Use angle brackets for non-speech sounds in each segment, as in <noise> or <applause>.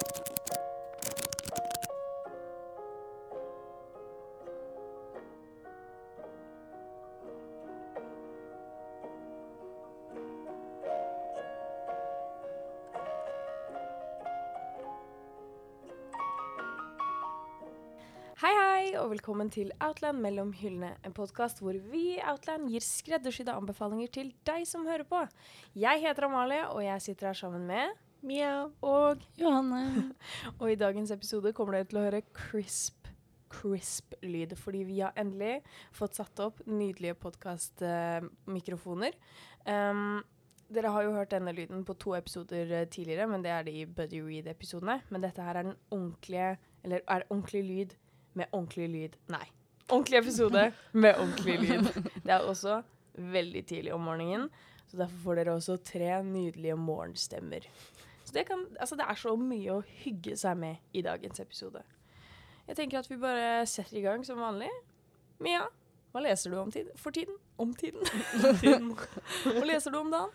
Hei, hei, og velkommen til Outland mellom hyllene. En podkast hvor vi i Outland gir skreddersydde anbefalinger til deg som hører på. Jeg heter Amalie, og jeg sitter her sammen med Mia og Johanne. <laughs> Og i dagens episode kommer dere til å høre crisp, crisp lyd. Fordi vi har endelig fått satt opp nydelige podkastmikrofoner. Um, dere har jo hørt denne lyden på to episoder eh, tidligere, men det er de Buddy Reed-episodene. Men dette her er den ordentlige, eller er ordentlig lyd med ordentlig lyd. Nei. Ordentlig episode <laughs> med ordentlig lyd. Det er også veldig tidlig om morgenen, så derfor får dere også tre nydelige morgenstemmer. Så det, kan, altså det er så mye å hygge seg med i dagens episode. Jeg tenker at vi bare setter i gang som vanlig. Mia, hva leser du om tid for tiden? Om tiden? <laughs> hva leser du om dagen?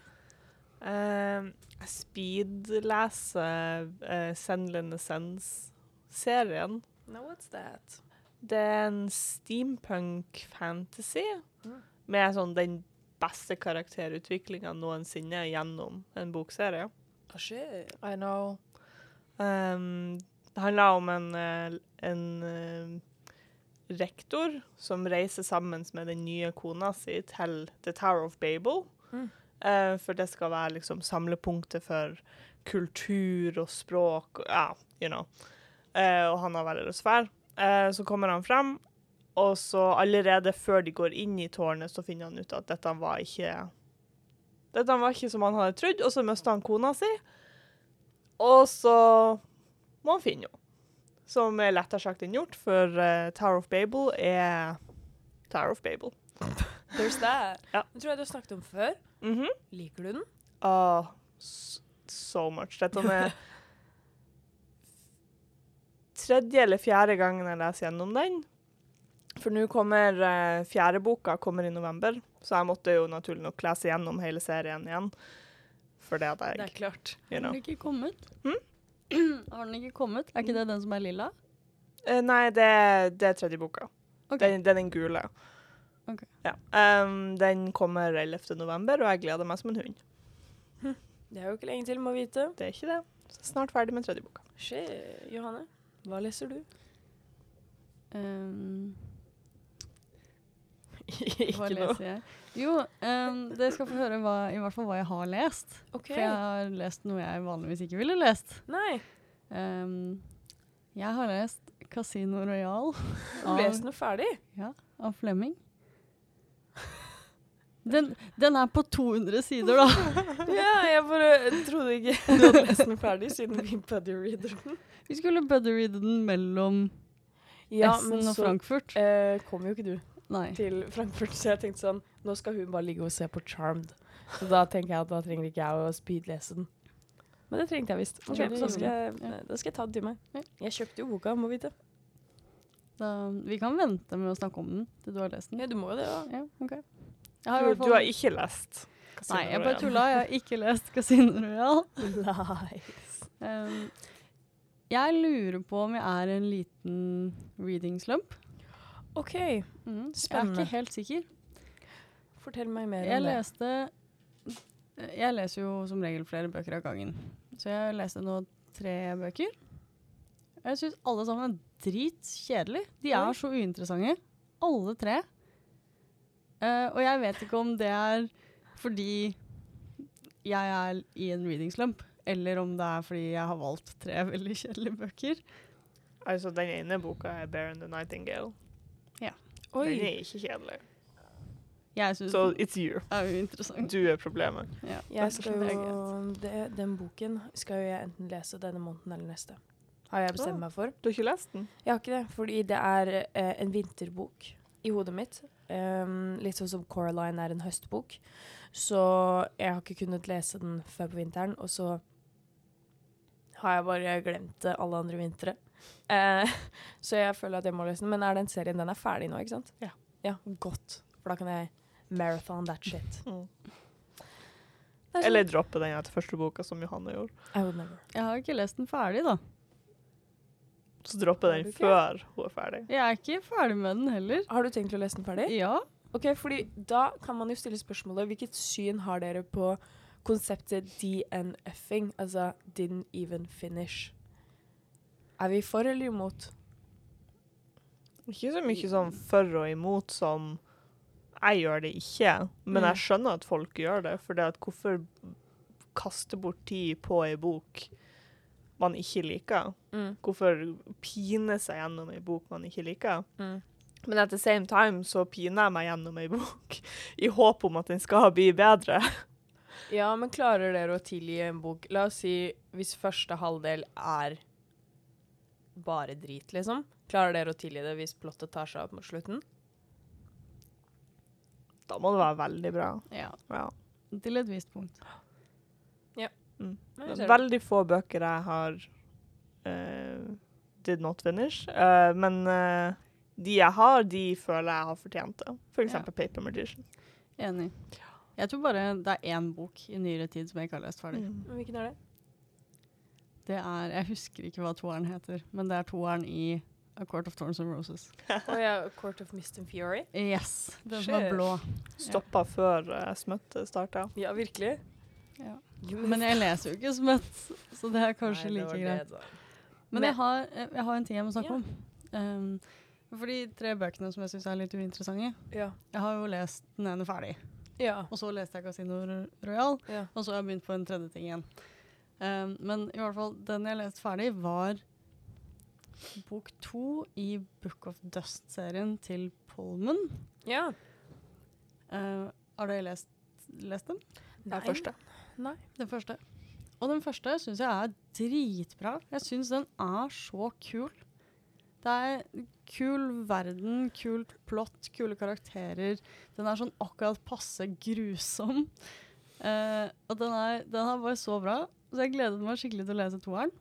Uh, Speed-leser uh, Sendlende Sense-serien. No, what's that? Det er en steampunk fantasy Mm. med sånn den beste karakterutviklinga noensinne gjennom en bokserie. Oh, skjer? I know. Um, det handler om en, eh, en uh, rektor som reiser sammen med den nye kona si til The Tower of Babel. Mm. Uh, for det skal være liksom samlepunktet for kultur og språk og ja, you know. Uh, og han har veldig å være. Eh, så kommer han frem, og så allerede før de går inn i tårnet, så finner han ut at dette var ikke Dette var ikke som han hadde trodd, og så mista han kona si. Og så må han finne henne. Som er lettere sagt enn gjort, for uh, Tower of Babel er Tower of Babel. <laughs> There's that. Ja. Den tror jeg du har snakket om før. Mhm. Liker du den? Ah, so much. Dette er <laughs> tredje eller fjerde gangen jeg leser gjennom den. For nå kommer uh, fjerde boka kommer i november, så jeg måtte jo naturlig nok lese gjennom hele serien igjen. For det at Det er klart. you Har den ikke kommet? Hmm? <clears throat> Har den ikke kommet? Er ikke det den som er lilla? Uh, Nei, det, det er tredje boka. Okay. Den, det er den gule. Okay. Ja. Um, den kommer 11. november, og jeg gleder meg som en hund. <laughs> Det er jo ikke lenge til, må vite. Det er ikke det. Snart ferdig med tredje boka. Skje, Johanne, hva leser du? Um, <laughs> ikke noe. jeg? Jo, um, dere skal få høre hva, i hvert fall hva jeg har lest. Okay. For jeg har lest noe jeg vanligvis ikke ville lest. Nei. Um, jeg har lest Casino Royal leste den ferdig. av Flemming. Den, den er på 200 sider, da. <laughs> Ja, jeg bare trodde ikke <laughs> du hadde lest den ferdig, siden vi buddy reader den. Vi skulle buddy-reade den mellom Ja, Essen og Frankfurt. eh, kom jo ikke du Nei. til Frankfurt, så jeg tenkte sånn Nå skal hun bare ligge og se på Charmed. Så da tenker jeg at da trenger ikke jeg å speedlese den. Men det trengte jeg visst. Okay, det skal jeg, da skal jeg ta det til meg. Jeg kjøpte jo boka, må vite. Da, vi kan vente med å snakke om den til du har lest den. Ja, du må det, ja. Ja, okay. Har Du, du har ikke lest Casino Nei, jeg bare Royale. tulla. Jeg har ikke lest Casino Royal. <laughs> Nice. Um, jeg lurer på om jeg er en liten reading slump. OK, Mm, Jeg er ikke helt sikker. fortell meg mer Jeg om det. leste Jeg leser jo som regel flere bøker av gangen. Så jeg leste nå tre bøker. Jeg syns alle sammen er dritkjedelige. De er så uinteressante. Alle tre. Uh, og jeg vet ikke om det er fordi jeg er i en reading slump, eller om det er fordi jeg har valgt tre veldig kjedelige bøker. Altså, den ene boka er 'Bear and the Nightingale'. Oi. Den er ikke kjedelig. Så den it's you. er. Du er problemet. Ja. Jeg skal jo, det, den boken skal jo jeg enten lese denne måneden eller neste. Har jeg bestemt oh. meg for. Du har ikke lest den? Jeg har ikke det, fordi det er eh, en vinterbok i hodet mitt. Um, litt sånn som Coraline er en høstbok. Så jeg har ikke kunnet lese den før på vinteren, og så har jeg bare glemt det alle andre vintre. Eh, <laughs> så jeg føler at jeg må lese den. Men er den serien den er ferdig nå, ikke sant? Ja. Ja, Godt. For da kan jeg marathon that shit. Mm. Er sånn- Eller droppe den etter første boka, som Johanne gjorde. I would never. Jeg har ikke lest den ferdig, da. Så droppe den før hun er ferdig. Jeg er ikke ferdig med den heller. Har du tenkt å lese den ferdig? Ja. Ok, fordi Da kan man jo stille spørsmålet hvilket syn har dere på konseptet DNF-ing, altså didn't even finish? Er vi for eller imot? Ikke så mye sånn for og imot som jeg gjør det ikke, men Mm. jeg skjønner at folk gjør det. For det at hvorfor kaste bort tid på ei bok man ikke liker? Mm. Hvorfor pine seg gjennom ei bok man ikke liker? Mm. Men at the same time så piner jeg meg gjennom ei bok <laughs> i håp om at den skal bli bedre. Ja, men klarer dere å tilgi en bok La oss si hvis første halvdel er bare drit, liksom. Klarer dere å tilgi det hvis plottet tar seg opp mot slutten? Da må det være veldig bra. ja. Ja. Til et visst punkt. Mm. Er du. veldig få bøker jeg har uh, did not finish. uh, men uh, de jeg har, de føler jeg har fortjent det. For Ja. Paper Magician. Enig. Jeg tror bare det er én bok i nyere tid som jeg ikke har lest ferdig. Mm. Hvilken er det? Det er, Jeg husker ikke hva toeren heter, men det er toeren i A Court of Thorns and Roses. <laughs> oh, ja, Court of Mist and Fury. Yes, Den som er blå. Stoppa før uh, Smøtt starta. Ja, virkelig. Ja. Men jeg leser jo ikke Smøtt, så det er kanskje Nei, det like greit. det. Men jeg har, jeg har en ting jeg må snakke Ja. om. Um, for de tre bøkene som jeg syns er litt uinteressante Ja. Jeg har jo lest den ene ferdig, Ja. og så leste jeg Casino Royal, ja. og så har jeg begynt på en tredje ting igjen. Um, men i hvert fall, den jeg leste ferdig, var bok to i Book of Dust-serien til Pullman. ja. Uh, har dere lest, lest den? Nei. Den første. Nei. Den første. Og den første syns jeg er dritbra. Jeg syns den er så kul. Det er kul verden, kult plott, kule karakterer. Den er sånn akkurat passe grusom. Uh, og den er, den er bare så bra. Så jeg gledet meg skikkelig til å lese toeren.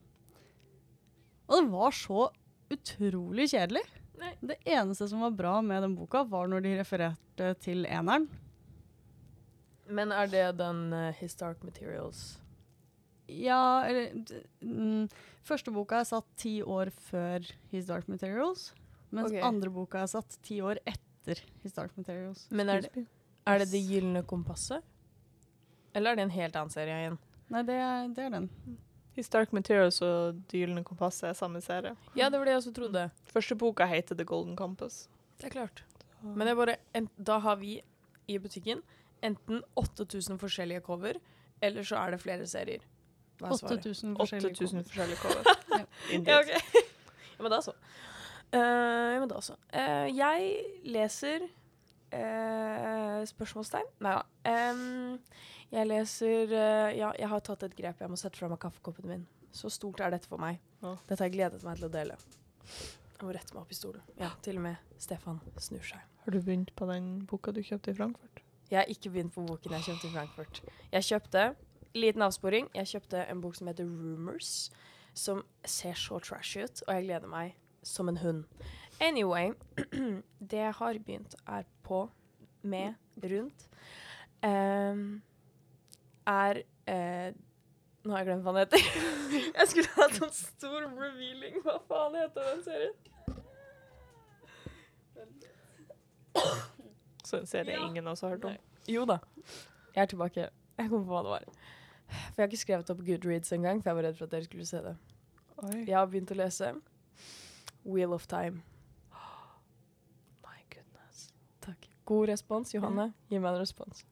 Og det var så utrolig kjedelig. Nei. Det eneste som var bra med den boka, var når de refererte til eneren. Men er det den uh, His Dark Materials? Ja, eller mm, Første boka er satt ti år før His Dark Materials. Mens okay. andre boka er satt ti år etter His Dark Materials. Men er det, er det Det gylne kompasset? Eller er det en helt annen serie igjen? Nei, det er, det er den. Historic Materials og Det gylne kompasset er samme serie. Ja, det var det jeg også trodde. Første boka heter The Golden Compass. Det er klart. Men det er bare, en, da har vi i butikken enten 8000 forskjellige cover, eller så er det flere serier. Hva er svaret? 8000 forskjellige 8000 cover. forskjellige cover. <laughs> Ja. Ok. <laughs> ja, men da så. Uh, ja, men da så. Uh, jeg leser eh, Spørsmålstegn? Nei da. Um, jeg leser uh, Ja, jeg har tatt et grep. Jeg må sette fra meg kaffekoppen min. Så stort er dette for meg. Ja. Dette har jeg gledet meg til å dele. Jeg må rette meg opp i stolen. Ja, til og med Stefan snur seg. Har du begynt på den boka du kjøpte i Frankfurt? Jeg har ikke begynt på boken jeg kjøpte i Frankfurt. Jeg kjøpte Liten avsporing. Jeg kjøpte en bok som heter Rumors, som ser så trashy ut, og jeg gleder meg som en hund. Anyway, <clears throat> det jeg har begynt, er på, med, rundt, um, er uh, Nå har jeg glemt hva den heter. <laughs> jeg skulle hatt sånn stor revealing. Hva faen heter den serien? <coughs> Så en serie Ja. ingen oss har hørt om. Nei. Jo da. Jeg er tilbake. Jeg kom på hva det var. For jeg har ikke skrevet opp Goodreads engang, for jeg var redd for at dere skulle se det. Oi. Jeg har begynt å lese Wheel of Time. My goodness. Takk. God respons, Johanne. Gi meg en respons.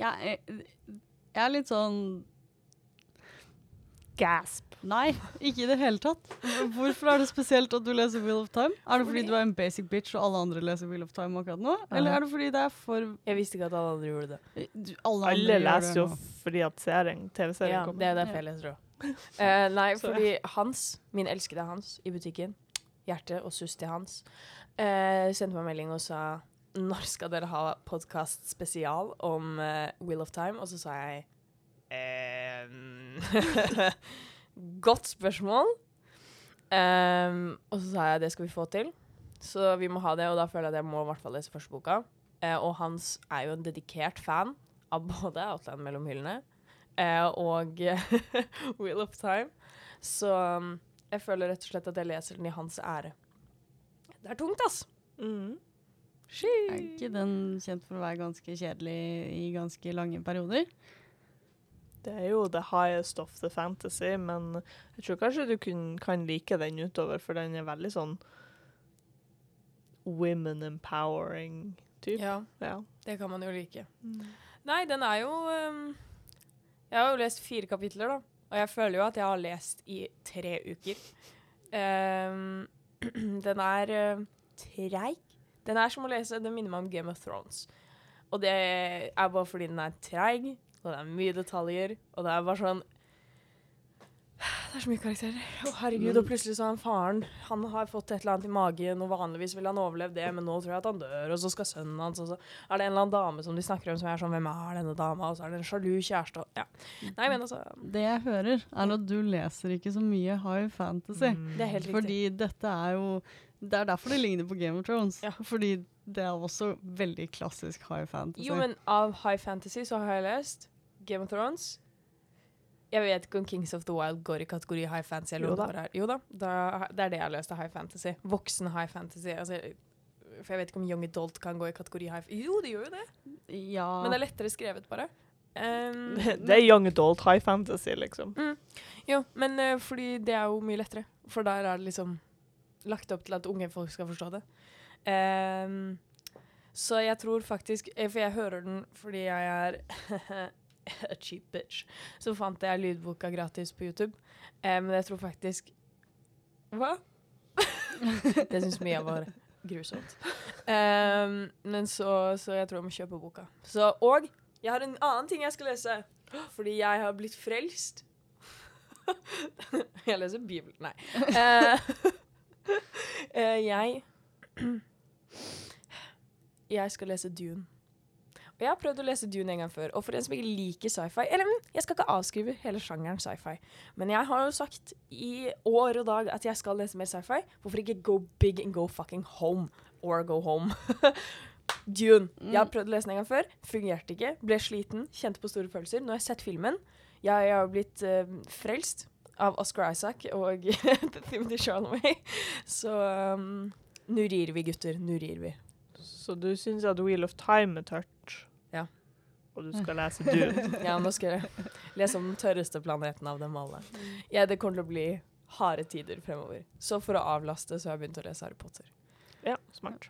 Jeg, er- jeg er litt sånn Gasp. Nei, ikke i det hele tatt. Hvorfor er det spesielt at du leser Wheel of Time? Er det fordi du er en basic bitch og alle andre leser Wheel of Time akkurat nå? Eller er det fordi det er for Jeg visste ikke at alle andre gjorde det. du, Alle, Alle leser det jo fordi at serien, TV-serien Ja, kommer. det er derfor jeg leser <laughs> òg. nei, fordi Hans, min elskede Hans i butikken, hjerte og suss til Hans, eh, sendte meg melding og sa når skal dere ha podkast spesial om eh, Wheel of Time? Og så sa jeg ehm, <laughs> Godt spørsmål. Um, og så sa jeg det skal vi få til. Så vi må ha det, og da føler jeg at jeg må i hvert fall lese første boka. Eh, og Hans er jo en dedikert fan av både Outland mellom hyllene eh, og <laughs> Wheel of Time. Så Jeg føler rett og slett at jeg leser den i hans ære. Det er tungt, ass. Mm. Er ikke den kjent for å være ganske kjedelig i ganske lange perioder? Det er jo the highest of the fantasy, men jeg tror kanskje du kun, kan like den utover, for den er veldig sånn women empowering type. Ja, Ja. det kan man jo like. Nei, den er jo um, Jeg har jo lest fire kapitler, da. Og jeg føler jo at jeg har lest i tre uker. Ehm, <clears throat> den er uh, treig. Den er som å lese Den minner meg om Game of Thrones. Og det er bare fordi den er treig, og det er mye detaljer, og det er bare sånn Det er så mye karakterer. Å, herregud. Og plutselig så er han faren Han har fått et eller annet i magen, og vanligvis ville han overlevd det, men nå tror jeg at han dør, og så skal sønnen hans Og så er det en eller annen dame som de snakker om som er sånn Hvem er denne dama? Og så er det en sjalu kjæreste, og ja. Nei, men altså Det jeg hører, er at du leser ikke så mye high fantasy. Mm. Det er helt riktig. Fordi dette er jo Det er derfor det ligner på Game of Thrones. Ja. Fordi det er også veldig klassisk high fantasy. Jo, men av high fantasy så har jeg lest Game of Thrones. Jeg vet ikke om Kings of the Wild går i kategori high fantasy. Eller Jo da. Jo da. da. Det er det jeg har løst av high fantasy. Voksen high fantasy. Altså, for jeg vet ikke om young adult kan gå i kategori high fantasy. Jo, det gjør jo det. ja. Men det er lettere skrevet, bare. Um, <laughs> Det er young adult high fantasy, liksom. jo, men uh, fordi det er jo mye lettere. For der er det liksom lagt opp til at unge folk skal forstå det. Um, så jeg tror faktisk eh, For jeg hører den fordi jeg er <laughs> <laughs> a cheap bitch. Så fant jeg lydboka gratis på YouTube. Eh, men jeg tror faktisk Hva? <laughs> det syns Mia var grusomt. Um, men så, så jeg tror jeg må kjøpe boka. Så, og jeg har en annen ting jeg skal lese. Fordi jeg har blitt frelst. <laughs> jeg leser Bibelen. Nei. Uh, jeg <clears throat> Jeg skal lese Dune. Jeg har prøvd å lese Dune en gang før. Og for en som ikke liker sci-fi Eller mm, jeg skal ikke avskrive hele sjangeren sci-fi, men jeg har jo sagt i år og dag at jeg skal lese mer sci-fi. Hvorfor ikke go big and go fucking home? Or go home. <laughs> Dune. Jeg har prøvd å lese den en gang før. Fungerte ikke. Ble sliten. Kjente på store følelser. Nå har jeg sett filmen. Jeg, har blitt uh, frelst av Oscar Isaac og <laughs> Timothy Charlemagne. Så um, nå rir vi, gutter. Nå rir vi. Så du syns at Wheel of Time er tørt? Ja. Og du skal lese Dune? <laughs> Ja, nå skal jeg lese om den tørreste planeten av dem alle. Ja, det kommer til å bli harde tider fremover. Så for å avlaste så har jeg begynt å lese Harry Potter. Ja, smart.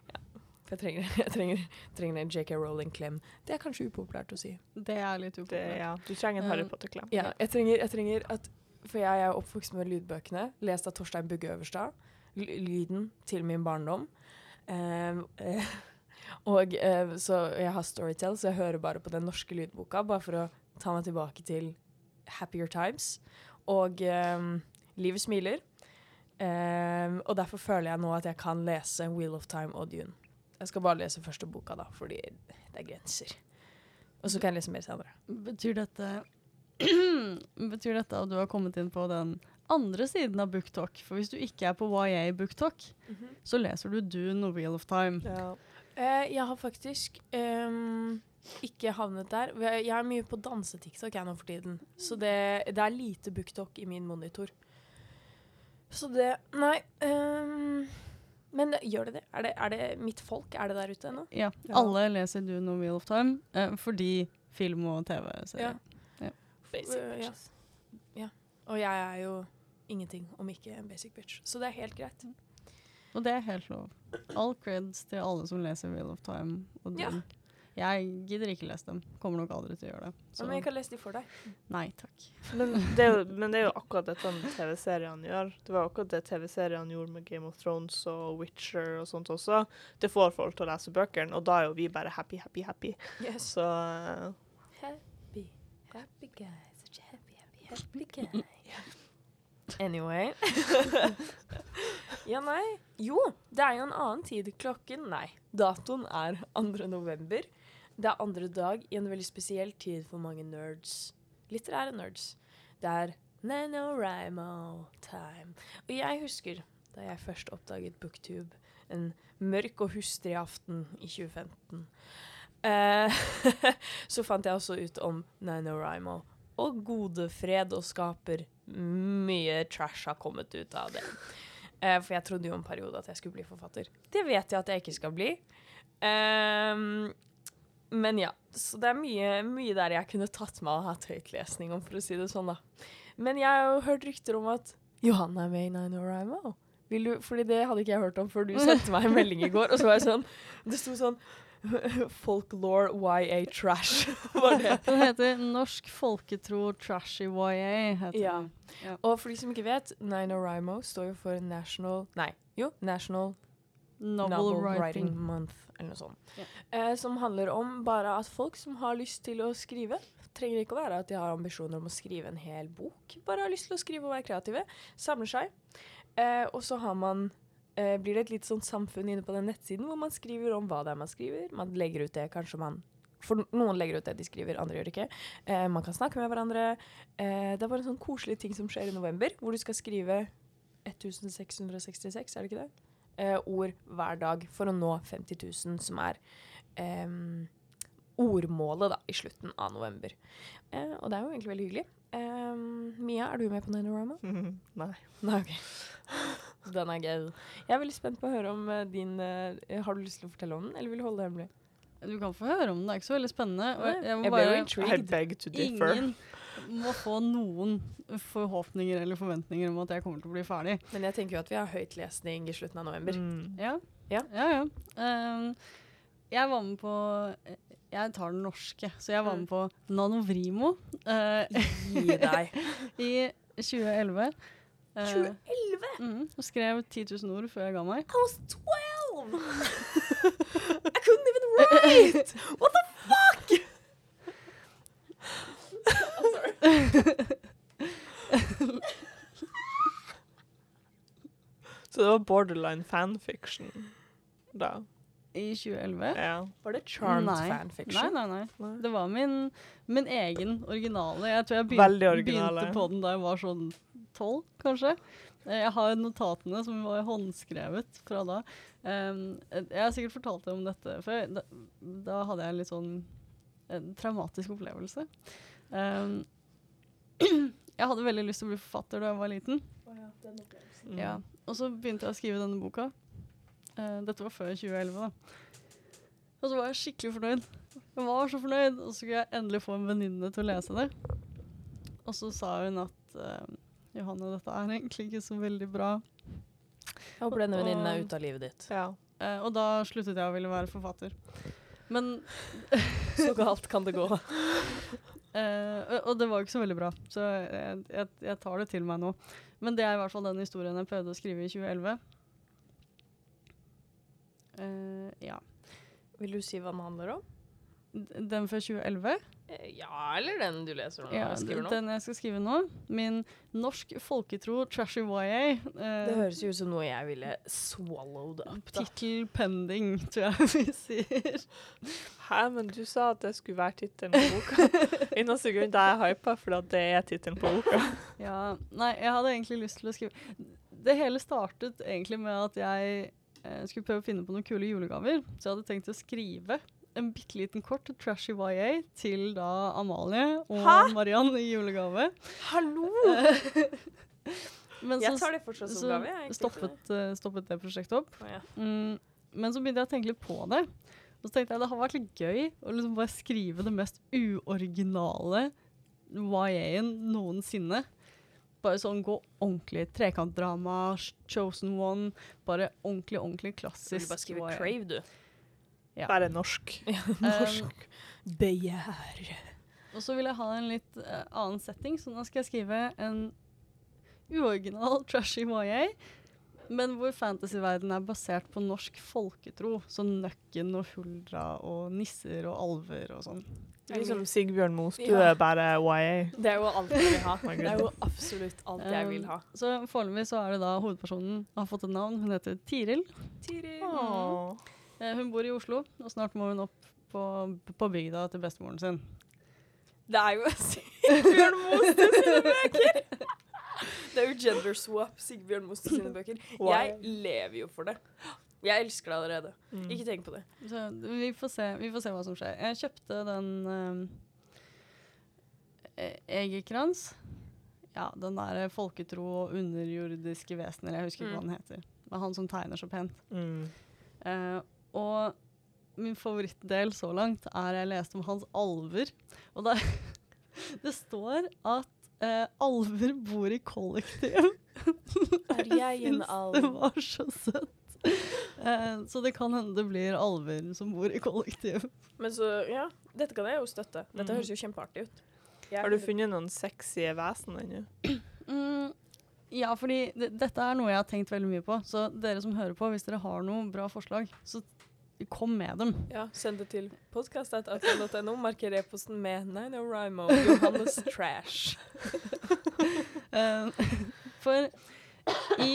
For jeg trenger, <laughs> jeg trenger, trenger en JK Rowling-klem. Det er kanskje upopulært å si. Det er litt Det, upopulært. ja. Du trenger en Harry Eh, Potter-klem. Ja, jeg trenger, jeg trenger at For jeg er oppvokst med lydbøkene, lest av Torstein Bugge Øverstad. Lyden til min barndom. Ehm, eh, og eh, så jeg har Storytel, så jeg hører bare på den norske lydboka, bare for å ta meg tilbake til happier times. Og eh, livet smiler. Eh, og derfor føler jeg nå at jeg kan lese Wheel of Time og Dune. Jeg skal bare lese første boka, da, fordi det er grenser. Og så kan jeg lese mer senere. Betyr dette <clears throat> Betyr dette at du har kommet inn på den andre siden av BookTalk? For hvis du ikke er på YA BookTalk, så leser du Dune og Wheel of Time. Ja. Eh, jeg har faktisk um, ikke havnet der. Jeg er mye på danse-TikTok jeg nå for tiden. Så det, det er lite BookTok i min monitor. Så det Nei. Um, men gjør det det? Er, det? er det mitt folk? Er det der ute ennå? Ja, Ja. alle leser Do No Wheel of Time uh, fordi film og TV-serier. Basic Øh, ja. ja. Og jeg er jo ingenting om ikke en basic bitch. Så det er helt greit. Og det er helt lov. All creds til alle som leser Wheel of Time og Ja. Jeg gidder ikke lese dem. Kommer nok aldri til å gjøre det. Så Men jeg kan lese de for deg. nei takk. Men det, er jo, men det er jo akkurat dette TV-seriene gjør. Det var akkurat det TV-seriene gjorde med Game of Thrones og Witcher og sånt også. Det får folk til å lese bøkene, og da er jo vi bare happy, happy, happy. Yes. Så Happy, happy guy. Such a happy, happy, happy guy. <laughs> Anyway. <laughs> ja, nei. Jo, det er jo en annen tid. Klokken Nei. Datoen er 2. november. Det er andre dag i en veldig spesiell tid for mange nerds. Litterære nerds. Det er NaNoWriMo-time. Og jeg husker da jeg først oppdaget Booktube en mørk og hustrig aften i 2015. Eh, <laughs> så fant jeg også ut om NaNoWriMo. og gode fred og skaper mye trash har kommet ut av det. Eh, for jeg trodde jo en periode at jeg skulle bli forfatter. Det vet jeg at jeg ikke skal bli. Ehm, men ja, så det er mye, mye der jeg kunne tatt meg og hatt høytlesning om, for å si det sånn, da. Men jeg har jo hørt rykter om at Johan er med i Nine Orimo. Vil fordi det hadde ikke jeg hørt om før du sendte meg en melding i går. Og så var jeg sånn Det sto sånn <laughs> Folklore YA Trash. <laughs> var det. Den heter Norsk folketro trashy YA. Heter Ja. Ja. Og for de som ikke vet, NaNoWriMo står jo for National Nei, jo, National Novel, Novel writing. Writing Month, eller noe sånt. Ja. Eh, som handler om bare at folk som har lyst til å skrive Trenger ikke å være at de har ambisjoner om å skrive en hel bok, bare har lyst til å skrive og være kreative. Samler seg. Eh, og så har man eh, blir det et litt sånn samfunn inne på den nettsiden hvor man skriver om hva det er man skriver. Man legger ut det kanskje man For noen legger ut det de skriver, andre gjør det ikke. Eh, man kan snakke med hverandre. Eh, det er bare en sånn koselig ting som skjer i november, hvor du skal skrive 1666, er det ikke det? Eh, ord hver dag for å nå 50 000, som er em, ordmålet da, i slutten av november. Eh, og det er jo egentlig veldig hyggelig. Em, Mia, er du med på Nanorama? Mm, <laughs> Nei. Nei, OK. <laughs> Den er gøy. Jeg er veldig spent på å høre om eh, din uh, Har du lyst til å fortelle om den, eller vil du holde det hemmelig? Du kan få høre om den, det er ikke så veldig spennende. Og jeg, jeg må Jeg bare, intrigued. I beg to differ. ingen må få noen forhåpninger eller forventninger om at jeg kommer til å bli ferdig. Men jeg tenker jo at vi har høytlesning i slutten av november. Mm. Ja. Ja. ja, ja. Um, jeg var med på Jeg tar den norske, så jeg var Mm. med på Nanovrimo Uh, Gi deg. <laughs> i 2011. Eh, 2011? mm, og skrev 10 000 ord før jeg ga meg. I was 12! I couldn't even write! What the fuck? I'm <laughs> sorry. Så det var borderline fanfiction da. I 2011. Ja. Var det charmed Nei. fanfiction? Nei, nei, nei. Nei. Det var min, min egen originale. Jeg tror jeg begynte, originale. begynte på den da jeg var sånn tolv, kanskje. Eh, Jeg har notatene som var håndskrevet fra da. Jeg har sikkert fortalt deg om dette før. Da, da hadde jeg en litt sånn en traumatisk opplevelse. <clears throat> Jeg hadde veldig lyst til å bli forfatter da jeg var liten. Ja. Og så begynte jeg å skrive denne boka. Eh, dette var før 2011, da. Og så var jeg skikkelig fornøyd. Jeg var så fornøyd, og så skulle jeg endelig få en venninne til å lese det. Og så sa hun at eh, Johanne, dette er egentlig ikke så veldig bra. Jeg håper denne venninnen er ute av livet ditt. Ja. Eh, og da sluttet jeg å ville være forfatter. Men <laughs> Så galt kan det gå. uh, <laughs> og- og det var jo ikke så veldig bra, så jeg, jeg, jeg tar det til meg nå. Men det er i hvert fall den historien jeg prøvde å skrive i 2011. Uh, ja. Vil du si hva den handler om? Den fra 2011? Eh, Ja, eller den du leser nå? Ja, skriver nå? den jeg skal skrive nå. Min norsk folketro trashy YA. Det Uh, høres jo ut som noe jeg ville swallowed up. Tittel pending, tror jeg vi sier. Hæ, men du sa at det skulle være tittelen på boka. Eneste grunn til jeg er hypa, fordi det er tittelen på boka. Ja, nei, jeg hadde egentlig lyst til å skrive Det hele startet egentlig med at jeg eh, skulle prøve å finne på noen kule julegaver. Så jeg hadde tenkt å skrive en bitte liten kort trashy YA til da Amalie og Hæ? Mariann i julegave. Hallo! <laughs> Men Jeg tar det fortsatt som så gave. Så stoppet, eh, stoppet det prosjektet opp. Oh, ja. Mm, men så begynte jeg å tenke litt på det. Og så tenkte jeg det har vært litt gøy å liksom bare skrive det mest uoriginale YA-en noensinne. Bare sånn gå ordentlig trekantdrama, Chosen One. Bare ordentlig, ordentlig klassisk du bare skrive Crave, du. Ja. Bare norsk. <laughs> <laughs> norsk. Begjær. Og så vil jeg ha en litt uh, annen setting, så nå skal jeg skrive en uoriginal <laughs> trashy YA. Men hvor fantasyverdenen er basert på norsk folketro. Så Nøkken og Huldra og nisser og alver og sånn. Det er Liksom Sigbjørn Mostø Ja. er bare YA. Det er jo alt jeg vil ha. Det er jo absolutt alt jeg vil ha. Um, Så foreløpig så er det da hovedpersonen har fått et navn. Hun heter Tiril. Tiril. Åh. Eh, hun bor i Oslo, og snart må hun opp på, på bygda til bestemoren sin. Det er jo <laughs> Sigbjørn Moste sine bøker! <laughs> Det er jo gender swap, Sigbjørn Moste sine <laughs> bøker. Jeg lever jo for det. Jeg elsker det allerede. Mm. Ikke tenk på det. Så vi får se, vi får se hva som skjer. Jeg kjøpte den eh, eh, Egerkrans. Ja, den der folketro og underjordiske vesener. Jeg husker ikke hva Mm. den heter. Det er han som tegner så pent. Mm. Eh, og min favorittdel så langt er jeg leste om hans alver. Og der, <laughs> det står at eh, alver bor i kollektiv. Er <laughs> jeg en alv? Det var så søtt. Eh, så det kan hende det blir alver som bor i kollektiv. Men så, ja, dette kan jeg jo støtte. Dette Mhm. høres jo kjempeartig ut. Jeg- Har du funnet noen sexy vesen ennå? Mm, ja, fordi dette er noe jeg har tenkt veldig mye på. Så dere som hører på, hvis dere har noen bra forslag, så kom med dem. Ja, send det til podcast.outland.no. Marker e-posten med NanoRimo Rhymo. Johannes Trash. <laughs> Eh, for i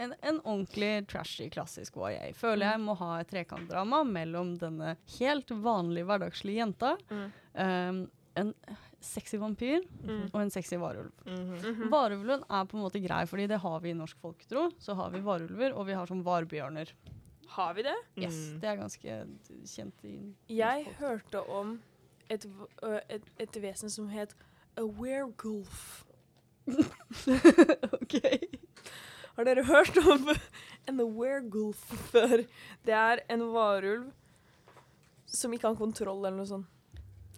en, en ordentlig trashy klassisk YA føler jeg må ha et trekantdrama mellom denne helt vanlige hverdagslige jenta, Mm. um, en sexy vampyr Mm. og en sexy varulv. Mm -hmm. Varulven er på en måte grei, fordi det har vi i norsk folketro. Så har vi varulver, og vi har sånn varbjørner. Har vi det? Yes, Mm. Det er ganske kjent i Jeg folketro. hørte om et, uh, et, et vesen som het a werewolf. <laughs> OK. Har dere hørt om en werewolf før? Det er en varulv som ikke har kontroll eller noe sånt.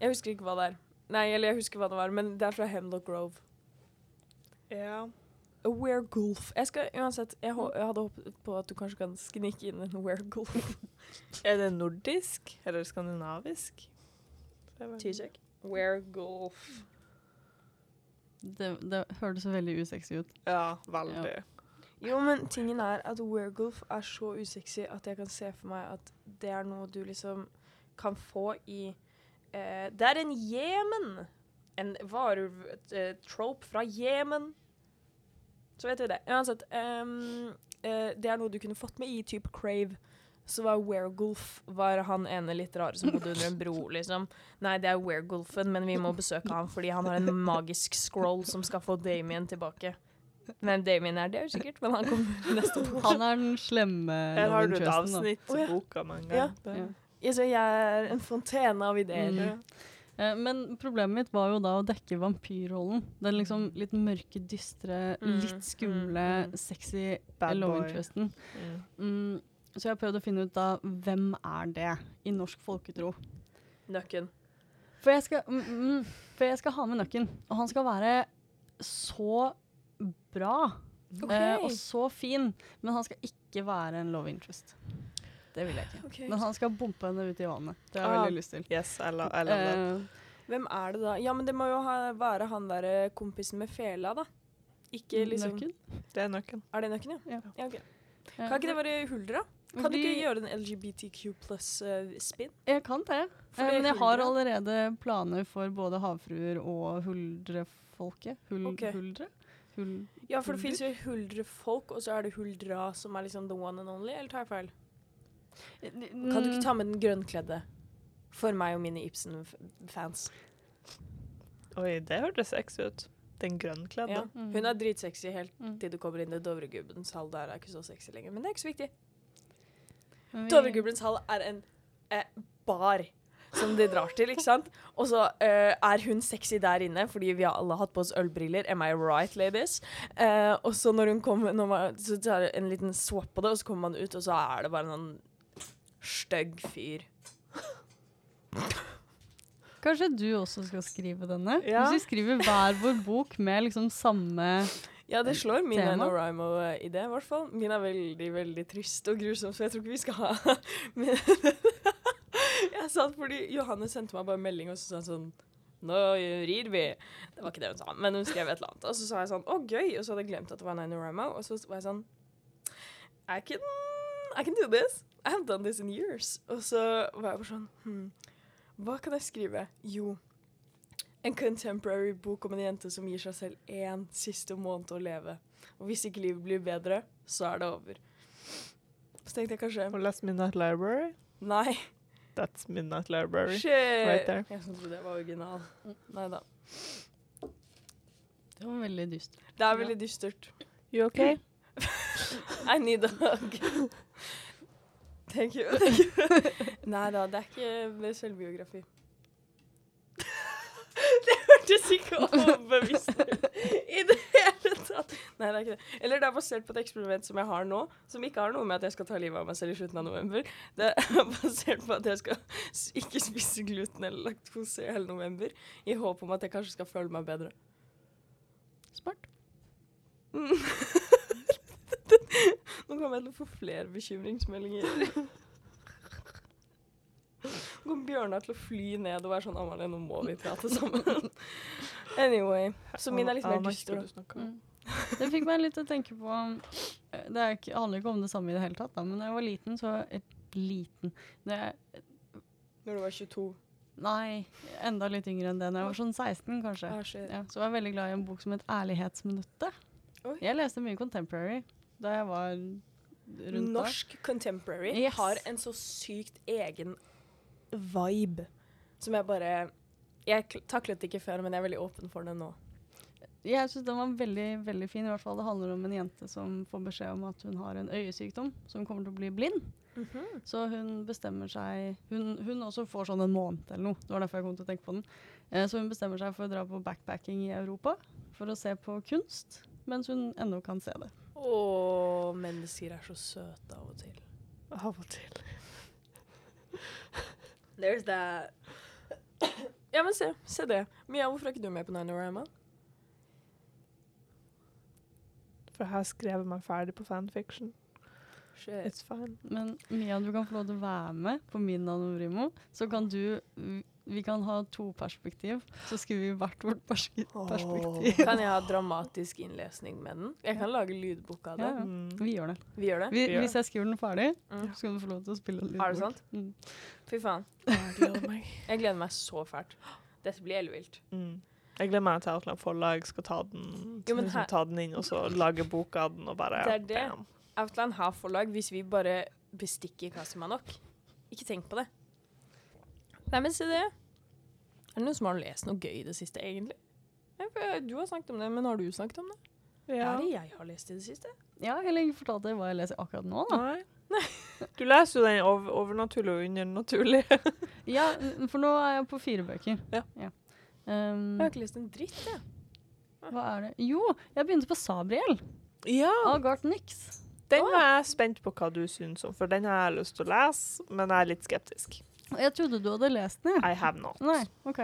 Jeg husker ikke hva det er. Nei, eller jeg husker hva det var, men det er fra Hemlock Grove. Ja. A werewolf. Jeg skal uansett Jeg, jeg hadde håpet på at du kanskje kan snike inn en werewolf. <laughs> Er det nordisk eller skandinavisk? Det T-check. Werewolf. Det, det hørtes veldig usexy ut. Ja, veldig. Jo, men tingen er at werewolf er så usexy at jeg kan se for meg at det er noe du liksom kan få i eh, Det er en Jemen! En varulv-trope fra Jemen. Så vet vi det. Uansett. Um, uh, det er noe du kunne fått med i type Crave. Så var werewolf var han ene litt rare som bodde under en bro, liksom. Nei, det er werewolfen, men vi må besøke han fordi han har en magisk scroll som skal få Damien tilbake. Hvem Damien er, det er jo sikkert, men han kommer neste bok. Han er den slemme Her har du et avsnitt i boka mange Ja. ganger. Ja. Altså, jeg er en fontene av ideer. Mm. Eh, Men problemet mitt var jo da å dekke vampyrrollen. Den liksom litt mørke, dystre, Mm, litt skumle, mm, mm. sexy Bad love boy. interesten. Mm. Mm, så jeg har prøvd å finne ut da hvem er det i norsk folketro. Nøkken. For jeg skal, mm, mm, for jeg skal ha med nøkken, og han skal være så bra okay. eh, og så fin, men han skal ikke være en love interest. Det vil jeg ikke. Okay. Men han skal bompe henne ut i vannet. Det har jeg Ah. veldig lyst til. Yes, I love, I love that. Eh, Hvem er det da? Ja, men det må jo ha, være han derre kompisen med fela, da. Ikke liksom nøkken. Det er nøkken. Er det nøkken, ja? Ja. ja okay. Kan ikke det være huldra? Kan du ikke gjøre en LGBTQ pluss-spinn? Jeg kan det. Eh, men jeg har allerede planer for både havfruer og huldrefolket. Hul, okay. Huldre? Hul, ja, for det fins jo huldrefolk, og så er det huldra som er liksom the one and only, eller tar jeg feil? Kan du ikke ta med den grønnkledde? For meg og mine Ibsen-fans. Oi, det hørtes sexy ut. Den grønnkledde. Ja. Mm. Hun er dritsexy helt Mm. til du kommer inn i Dovregubbens hall. Der er ikke så sexy lenger, men det er ikke så viktig. Vi- Dovregubbens hall er en eh, bar som de drar til, ikke sant? Og så uh, er hun sexy der inne, fordi vi har alle hatt på oss ølbriller. Am I right, ladies? Uh, og så når hun kommer, når man, så tar en liten swap på det, og så kommer man ut, og så er det bare en sånn stygg fyr. Kanskje du også skal skrive denne? Ja. Hvis vi skriver hver vår bok med liksom samme Ja, det slår min Tema? NaNoWriMo-idé, i hvert fall. Min er veldig, veldig trist og grusom, så jeg tror ikke vi skal ha <laughs> Men <laughs> Jeg sa det fordi Johanne sendte meg bare en melding, og så sa sånn Nå rir vi. Det var ikke det hun sa, men hun skrev et eller annet. Og så sa jeg sånn Å, gøy! Og så hadde jeg glemt at det var NaNoWriMo, og så var jeg sånn I can, I can do this. I haven't done this in years. Og så var jeg bare sånn hm, Hva kan jeg skrive? Jo, en contemporary bok om en jente som gir seg selv én siste måned å leve. Og hvis ikke livet blir bedre, så er det over. Så tenkte jeg kanskje Og Last Midnight Library? Nei. That's Midnight Library. Shit! Right there. Jeg trodde det var original. Nei da. Det var veldig dystert. Det er veldig dystert. You okay? <laughs> I need a hug. <laughs> Thank you. Thank you. Nei da, det er ikke selvbiografi. <laughs> det hørtes ikke overbevisende i det hele tatt. Nei, det er ikke det. Eller det er basert på et eksperiment som jeg har nå, som ikke har noe med at jeg skal ta livet av meg selv i slutten av november. Det er <laughs> basert på at jeg skal ikke spise gluten eller laktose i hele november, i håp om at jeg kanskje skal føle meg bedre. Smart. <laughs> Nå kommer jeg til å få flere bekymringsmeldinger. Nå kommer Bjørnar til å fly ned og være sånn Amalie, nå må vi prate sammen. Anyway. Så min er litt mer dyster. Mm. Det fikk meg litt til å tenke på eh, Det er ikke, handler ikke om det samme i det hele tatt, da, men da jeg var liten, så et Liten det, Når du var 22. Nei, enda litt yngre enn det. Når jeg var sånn 16, kanskje. Ah. Ja, så var jeg veldig glad i en bok som het 'Ærlighetsminuttet'. Oi. Jeg leste mye contemporary da jeg var rundt Norsk contemporary Yes. har en så sykt egen vibe som jeg bare Jeg taklet det ikke før, men jeg er veldig åpen for det nå. Jeg syns den var veldig veldig fin. i hvert fall Det handler om en jente som får beskjed om at hun har en øyesykdom som kommer til å bli blind. Så hun bestemmer seg Hun, hun også får sånn en måned eller noe. Det var derfor jeg kom til å tenke på den. Eh, så hun bestemmer seg for å dra på backpacking i Europa for å se på kunst, mens hun ennå kan se det. Å, mennesker er så søte av og til. Av og til. <laughs> There's that. Ja, men se. Se det. Mia, hvorfor er ikke du med på Nanorama? For jeg har skrevet meg ferdig på fanfiction. Shit. It's fine. Men Mia, du kan få lov til å være med på min Nanorimo. Så kan du vi- Vi kan ha to perspektiv. Så skriver vi hvert vårt perspektiv. Kan jeg ha dramatisk innlesning med den? Jeg kan lage lydbok av det. Ja, ja. Mm. Vi gjør det. Vi gjør det. Vi, gjør hvis jeg skriver den ferdig, Mm. så kan du få lov til å spille lydbok. Er det sant? Mm. Fy faen. Jeg gleder meg. Jeg gleder meg så fælt. Dette blir ellevilt. Mm. Jeg gleder meg til Outland Forlag skal ta den, Jo, men liksom, her- ta den inn og så lage boka av den og bare Det er det. bam. Outland har forlag hvis vi bare bestikker Kasimanok. Ikke tenk på det. Nei, men se det. Er det noen som har lest noe gøy i det siste, egentlig? Du har snakket om det, men har du snakket om det? Ja. Er det jeg har lest i det siste? Har heller ikke fortalt deg hva jeg leser akkurat nå, da. Nei. <laughs> Du leser jo den over overnaturlige og undernaturlige. <laughs> Ja, for nå er jeg på fire bøker. Ja. Um, Jeg har ikke lest en dritt, jeg. hva er det? Jo, jeg begynte på Sabriel Ja. av Gart Nix. Den er jeg spent på hva du syns om, for den har jeg lyst til å lese, men jeg er litt skeptisk. Jeg trodde du hadde lest den. ja. I have not. Nei, ok.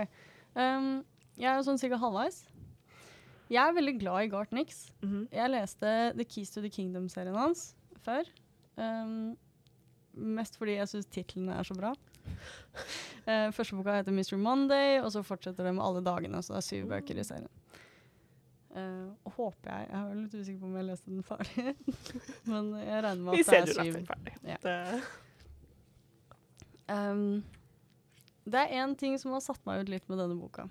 Um, jeg er sånn cirka halvveis. Jeg er veldig glad i Gart Nix. Mhm. Jeg leste The Keys to the Kingdom-serien hans før. Um, mest fordi jeg syns titlene er så bra. Uh, <laughs> første boka heter Mr. Monday, og så fortsetter det med alle dagene. Så det er syv bøker i serien. Uh, håper jeg Jeg er litt usikker på om jeg leste den ferdig, <laughs> men jeg regner med Vi at ser det du er leste syv. den ferdig. Ja. Det, Um, det er én ting som har satt meg ut litt med denne boka.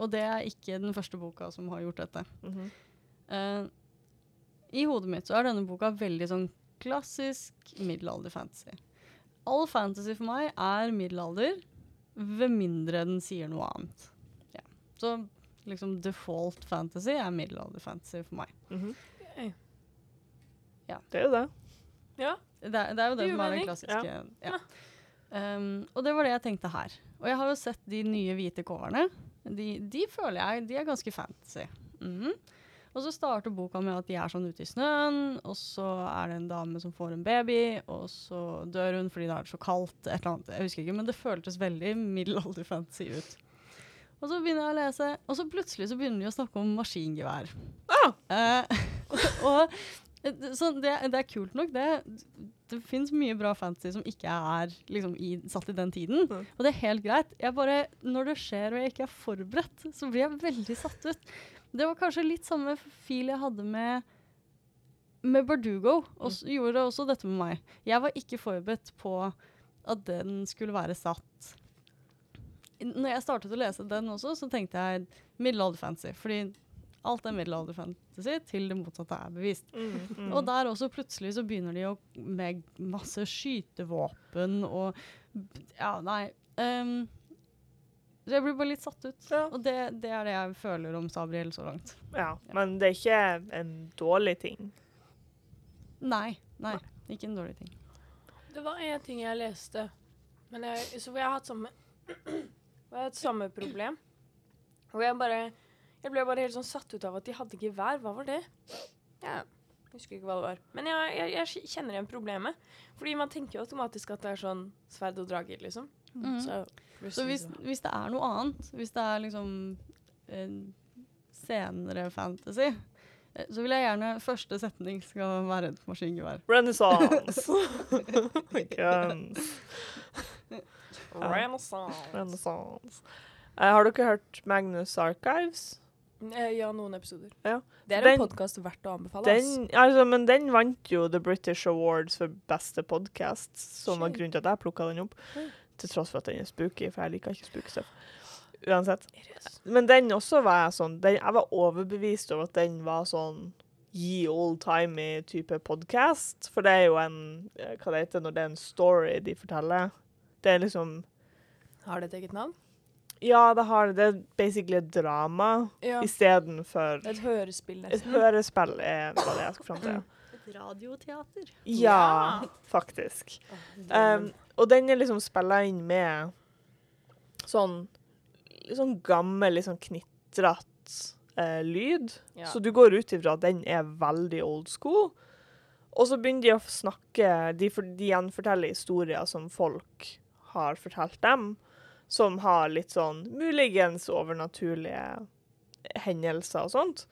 Og det er ikke den første boka som har gjort dette. Mm -hmm. uh, I hodet mitt så er denne boka veldig sånn klassisk middelalder-fantasy. All fantasy for meg er middelalder, ved mindre den sier noe annet. Ja. Så liksom default fantasy er middelalder-fantasy for meg. Mm -hmm. okay. Ja. Det er jo det. Ja. Det, er- det er jo det Det som er den klassiske. Ja. Um, og det var det jeg tenkte her. Og jeg har jo sett de nye hvite coverne. De, de føler jeg de er ganske fancy. Mm. Og så starter boka med at de er sånn ute i snøen, og så er det en dame som får en baby, og så dør hun fordi det er så kaldt, et eller annet. Jeg husker ikke, men det føltes veldig middelalder-fantasy ut. Og så begynner jeg å lese, og så plutselig så begynner de å snakke om maskingevær. Ah! Eh, <laughs> og så det, det er kult nok, det. Det fins mye bra fantasy som ikke er liksom, i, satt i den tiden. Mm. Og det er helt greit. Jeg bare, når det skjer og jeg ikke er forberedt, så blir jeg veldig satt ut. Det var kanskje litt samme fil jeg hadde med med Bardugo. Og mm. gjorde også dette med meg. Jeg var ikke forberedt på at den skulle være satt Når jeg startet å lese den også, så tenkte jeg middelalderfancy. Fordi alt er middelalderfantasy til det motsatte er bevist. Mm, mm. Og der også plutselig så begynner de å med masse skytevåpen og Ja, nei. Um, så jeg blir bare litt satt ut. Ja. Og det, det er det jeg føler om Sabriel så langt. ja, men det er ikke en dårlig ting. Nei. Nei. Ikke en dårlig ting. Det var en ting jeg leste, men jeg, så jeg har hatt samme <clears throat> jeg har hatt samme problem. Hvor jeg bare Jeg ble bare helt sånn satt ut av at de hadde gevær. Hva var det? Jeg husker ikke hva det var. Men jeg, jeg, jeg kjenner igjen problemet. Fordi man tenker jo automatisk at det er sånn sverd og drager, liksom. Mm. Så, Så hvis, hvis det er noe annet, hvis det er liksom eh, senere fantasy, eh, så vil jeg gjerne første setning skal være et maskingevær. Renaissance. <laughs> Guns. Renaissance. Renaissance. Eh, har dere hørt Magnus Archives? Eh, Ja, noen episoder. Ja. Det er Den- en podkast verdt å anbefale. Den, altså, men den vant jo The British Awards for beste podkast, som var grunnen til at jeg plukka den opp. Mm. Til tross for at den er spooky, for jeg liker ikke spooky stuff. Uansett. Men den også var jeg sånn den, Jeg var overbevist over at den var sånn ye old-timey type podkast. For det er jo en eh, Hva det heter når det er en story de forteller? Det er liksom Har det et eget navn? Ja, det har det. Det er basically et drama Ja. istedenfor Et hørespill, nesten. Et hørespill er hva det jeg skal fram til. <clears throat> Et radioteater. Ja, Ja. faktisk. Um, og den er liksom spilla inn med sånn sånn gammel, litt sånn knitrete eh, lyd. Ja. Så du går ut ifra at den er veldig old school. Og så begynner de å snakke De, for, de gjenforteller historier som folk har fortalt dem, som har litt sånn muligens overnaturlige hendelser og sånt.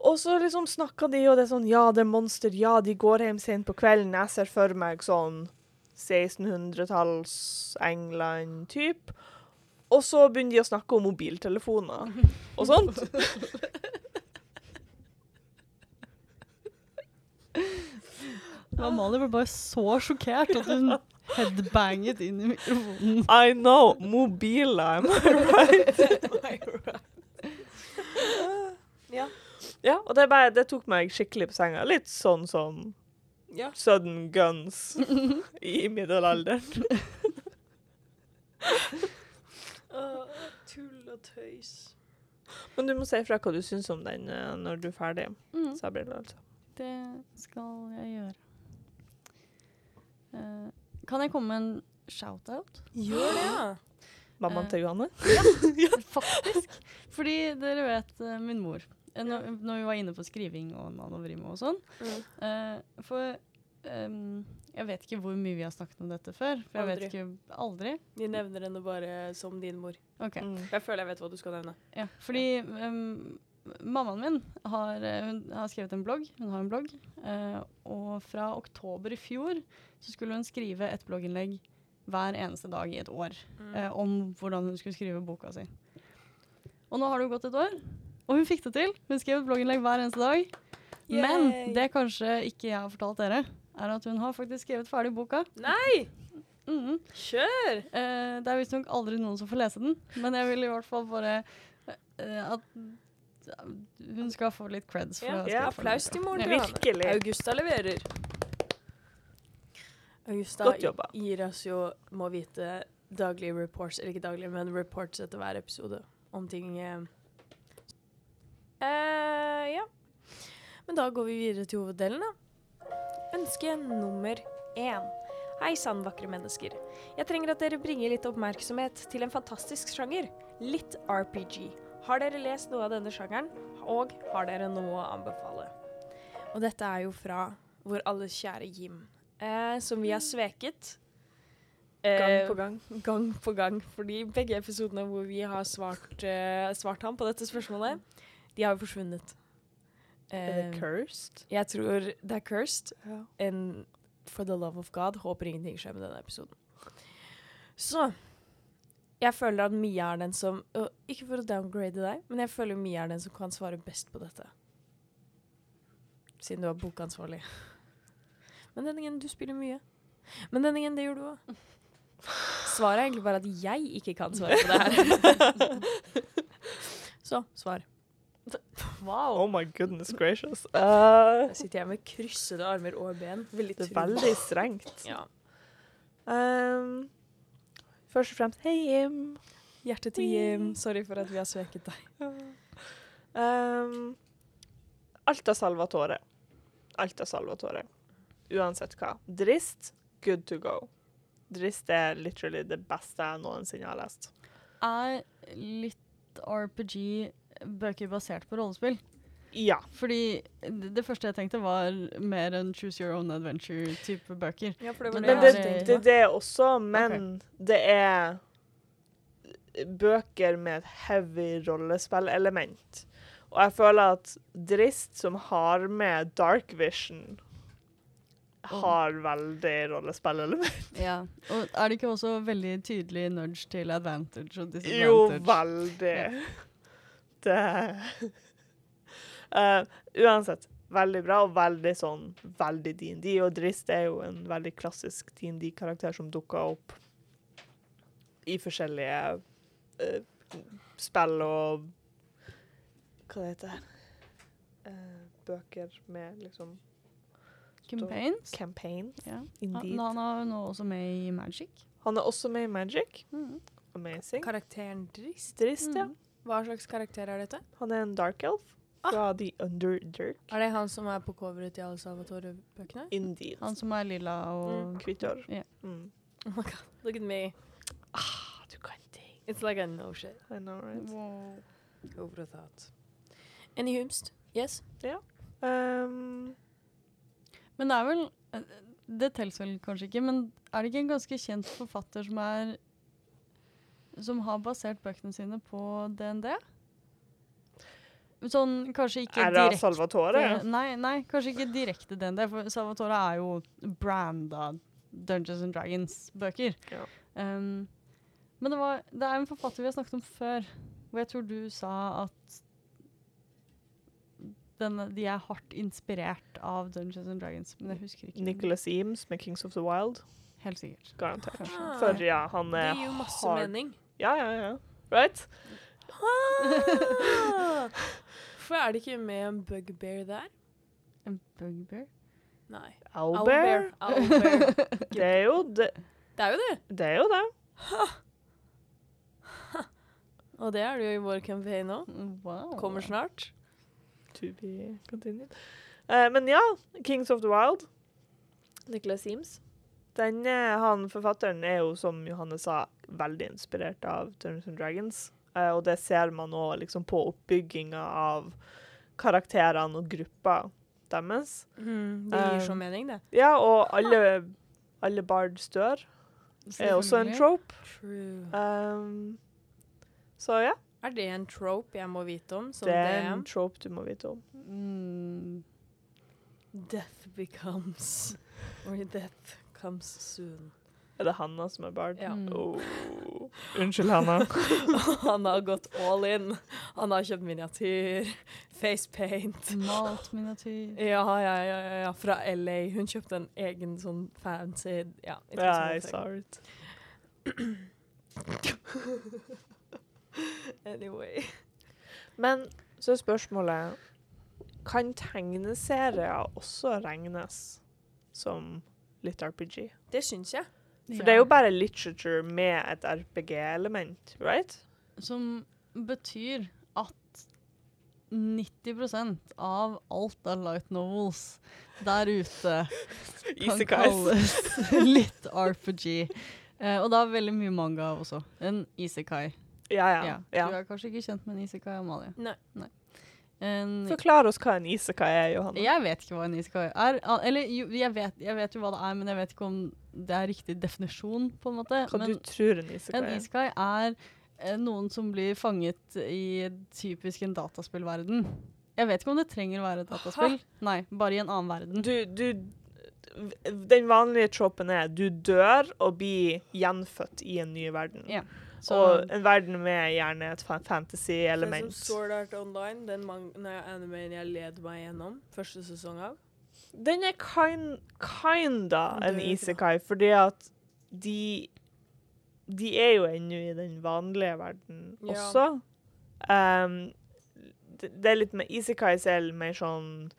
Og så liksom snakka de, og det er sånn Ja, det er monster. Ja, de går hjem sent på kvelden. Jeg ser for meg sånn 1600-talls England-typ. Og så begynner de å snakke om mobiltelefoner og sånt. <laughs> Amalie ble bare så sjokkert at hun headbanget inn i mikrofonen. I know! Mobiler, am <laughs> I right? ja. Ja, og det, bare, det tok meg skikkelig på senga. Litt sånn som ja. sudden guns i middelalderen. <laughs> tull og tøys. Men du må si fra hva du syns om den eh, når du er ferdig. Mm, Sabrina, altså. det skal jeg gjøre. Eh, kan jeg komme med en shout-out? Gjør det, ja. Mammaen Eh. til <laughs> Johanne. Faktisk. Fordi dere vet eh, min mor. Eh, Når, når vi var inne på skriving og nanovrime og sånn. Mm. Uh, for um, jeg vet ikke hvor mye vi har snakket om dette før. For jeg Aldri. vet ikke Aldri? Vi nevner henne bare som din mor. Ok. Mm. Jeg føler jeg vet hva du skal nevne. Ja, fordi ehm, mammaen min har, eh, har skrevet en blogg. Hun har en blogg. eh, og fra oktober i fjor så skulle hun skrive et blogginnlegg hver eneste dag i et år Mm. eh, om hvordan hun skulle skrive boka si. Og nå har det jo gått et år, og hun fikk det til. Hun skrev et blogginnlegg hver eneste dag. Men det kanskje ikke jeg har fortalt dere, er at hun har faktisk skrevet ferdig boka. Nei! Mhm. Kjør! Eh, det er visstnok aldri noen som får lese den, men jeg vil i hvert fall bare eh, at hun skal få litt creds. For Ja, ja, applaus til moren til Virkelig. Augusta leverer. Augusta Godt jobba. gir oss jo, må vite, daglige reports, eller ikke daglige, men reports etter hver episode om ting eh. Eh, Ja. Men da går vi videre til hoveddelen, da. Ønske nummer én. Hei sann, vakre mennesker. Jeg trenger at dere bringer litt oppmerksomhet til en fantastisk sjanger. Litt RPG. Har dere lest noe av denne sjangeren, og har dere noe å anbefale? Og dette er jo fra vår alles kjære Jim, eh, som vi har sveket. Gang eh, på gang. gang på gang. Fordi begge episodene hvor vi har svart, eh, svart ham på dette spørsmålet, de har jo forsvunnet. Er det Eh, cursed? jeg tror det er cursed. Ja. And for the love of God, håper ingenting skjer med denne episoden. Så jeg føler at Mia er den som og Ikke for å downgrade deg, men jeg føler Mia er den som kan svare best på dette. Siden du er bokansvarlig. Men denne gangen, du spiller mye. Men denne gangen, det gjør du òg. Svaret er egentlig bare at jeg ikke kan svare på det her. <laughs> Så svar. Wow. Oh my goodness gracious. Uh, jeg sitter jeg med kryssede armer og ben. Veldig det er veldig strengt. Ja. Um, først og fremst, hei Jim. Hjertet til Jim. Sorry for at vi har sveket deg. Um, Alta Salvatore. Alta Salvatore. Uansett hva. Drist, good to go. Drist er literally det beste jeg noensinne har lest. Er litt RPG bøker basert på rollespill. Ja. Fordi det det første jeg tenkte, var mer en choose your own adventure-type bøker. Ja, for det var Men det Men det, det, det er også, men det er bøker med et heavy rollespillelement. Og jeg føler at Drist, som har med Dark Vision, har veldig rollespillelement. <laughs> Ja. Og er det ikke også veldig tydelig nudge til advantage og Jo, veldig. veldig. Det Eh, Uansett, veldig bra, og veldig sånn veldig DND. Og Drist er jo en veldig klassisk DND-karakter som dukker opp i forskjellige uh, spill og Hva det heter uh, Bøker med liksom Campaigns? Campaigns. Ja. Han, han er nå også med i Magic. Han er også med i Magic. Mm. Amazing. Karakteren Drist? Drist, ja. Mhm. Hva slags karakter er dette? Han er en dark elf fra The Underdirk. Er det han som er på coveret til alle Salvatore-bøkene? Indeed. Han som er lilla og Mm. Hvitt hår. Yeah. Mm. Oh my god, look at me. Ah, du kan ting. It's like I know shit. I know, right? Wow. Over thought. Any humst? Yes? Um, Men det er vel eh, Det telles vel kanskje ikke, men er det ikke en ganske kjent forfatter som er Som har basert bøkene sine på DND? Sånn kanskje ikke direkte er det Salvatore? Nei, nei, kanskje ikke direkte DND, for Salvatore er jo branda Dungeons and Dragons-bøker. Ja. Um, men det, var, det er en forfatter vi har snakket om før, hvor jeg tror du sa at denne, de er hardt inspirert av Dungeons and Dragons, men jeg husker ikke. Nicholas Eames med Kings of the Wild. Helt sikkert. Garantert. Ah. For ja, han Det er gir jo masse hard. mening. Ja, ja, ja. Right? Ah! <laughs> For er det ikke med en bugbear der? En bugbear? Nei. Owlbear? <laughs> Det er jo det. Det er jo det. Det er jo det. <laughs> Og det er det jo i vår campaign nå. Wow. Kommer snart. To be continued. Uh, men ja, Kings of the Wild. Nicholas Seams. Den, eh, han forfatteren er jo, som Johanne sa, veldig inspirert av Dungeons and Dragons. Eh, og det ser man òg liksom, på oppbygginga av karakterene og gruppa deres. Mm, det gir så Um, mening, det. Ja, og alle, alle bards dør er også en trope. True. Um, så ja, Er det en trope jeg må vite om som det er en trope du må vite om. Mm, Death becomes Or death comes soon. Er det Hanna som er bard? Ja. Mm. Oh. Unnskyld, Hanna. <laughs> Han har gått all in. Han har kjøpt miniatyr, facepaint. Malt miniatyr. Ja, ja, ja, ja, ja, fra LA. Hun kjøpte en egen sånn fancy Ja, Ja, whole I saw it. <coughs> Anyway. Men så er spørsmålet Kan tegneserier også regnes som litt RPG? Det syns jeg. For det er jo bare literature med et RPG-element, right? Som betyr at 90% av alt av light novels der ute <laughs> kan kalles <laughs> litt RPG. Eh, og da veldig mye manga også. En isekai. Ja, ja. Ja. ja. Du er kanskje ikke kjent med en isekai, Amalie? Nei. Nei. En, Forklar oss hva en isekai er, Johanne. jeg vet ikke hva en isekai er. Eller jeg vet, jeg vet jo hva det er, men jeg vet ikke om det er riktig definisjon, på en måte. Hva men du tror en isekai er? en isekai er eh, noen som blir fanget i typisk en dataspillverden. Jeg vet ikke om det trenger å være et dataspill. Nei, bare i en annen verden. Du, du Den vanlige tropen er du dør og blir gjenfødt i en ny verden. Ja. Så Og en verden med gjerne et Sånn fantasy-element. som Sword Art Online, den animeen jeg led meg gjennom første sesong av. Den er kind, kinda en isekai, fordi at de De er jo ennå i den vanlige verden Ja. også. Um, det, det er litt med Isekais er mer sånn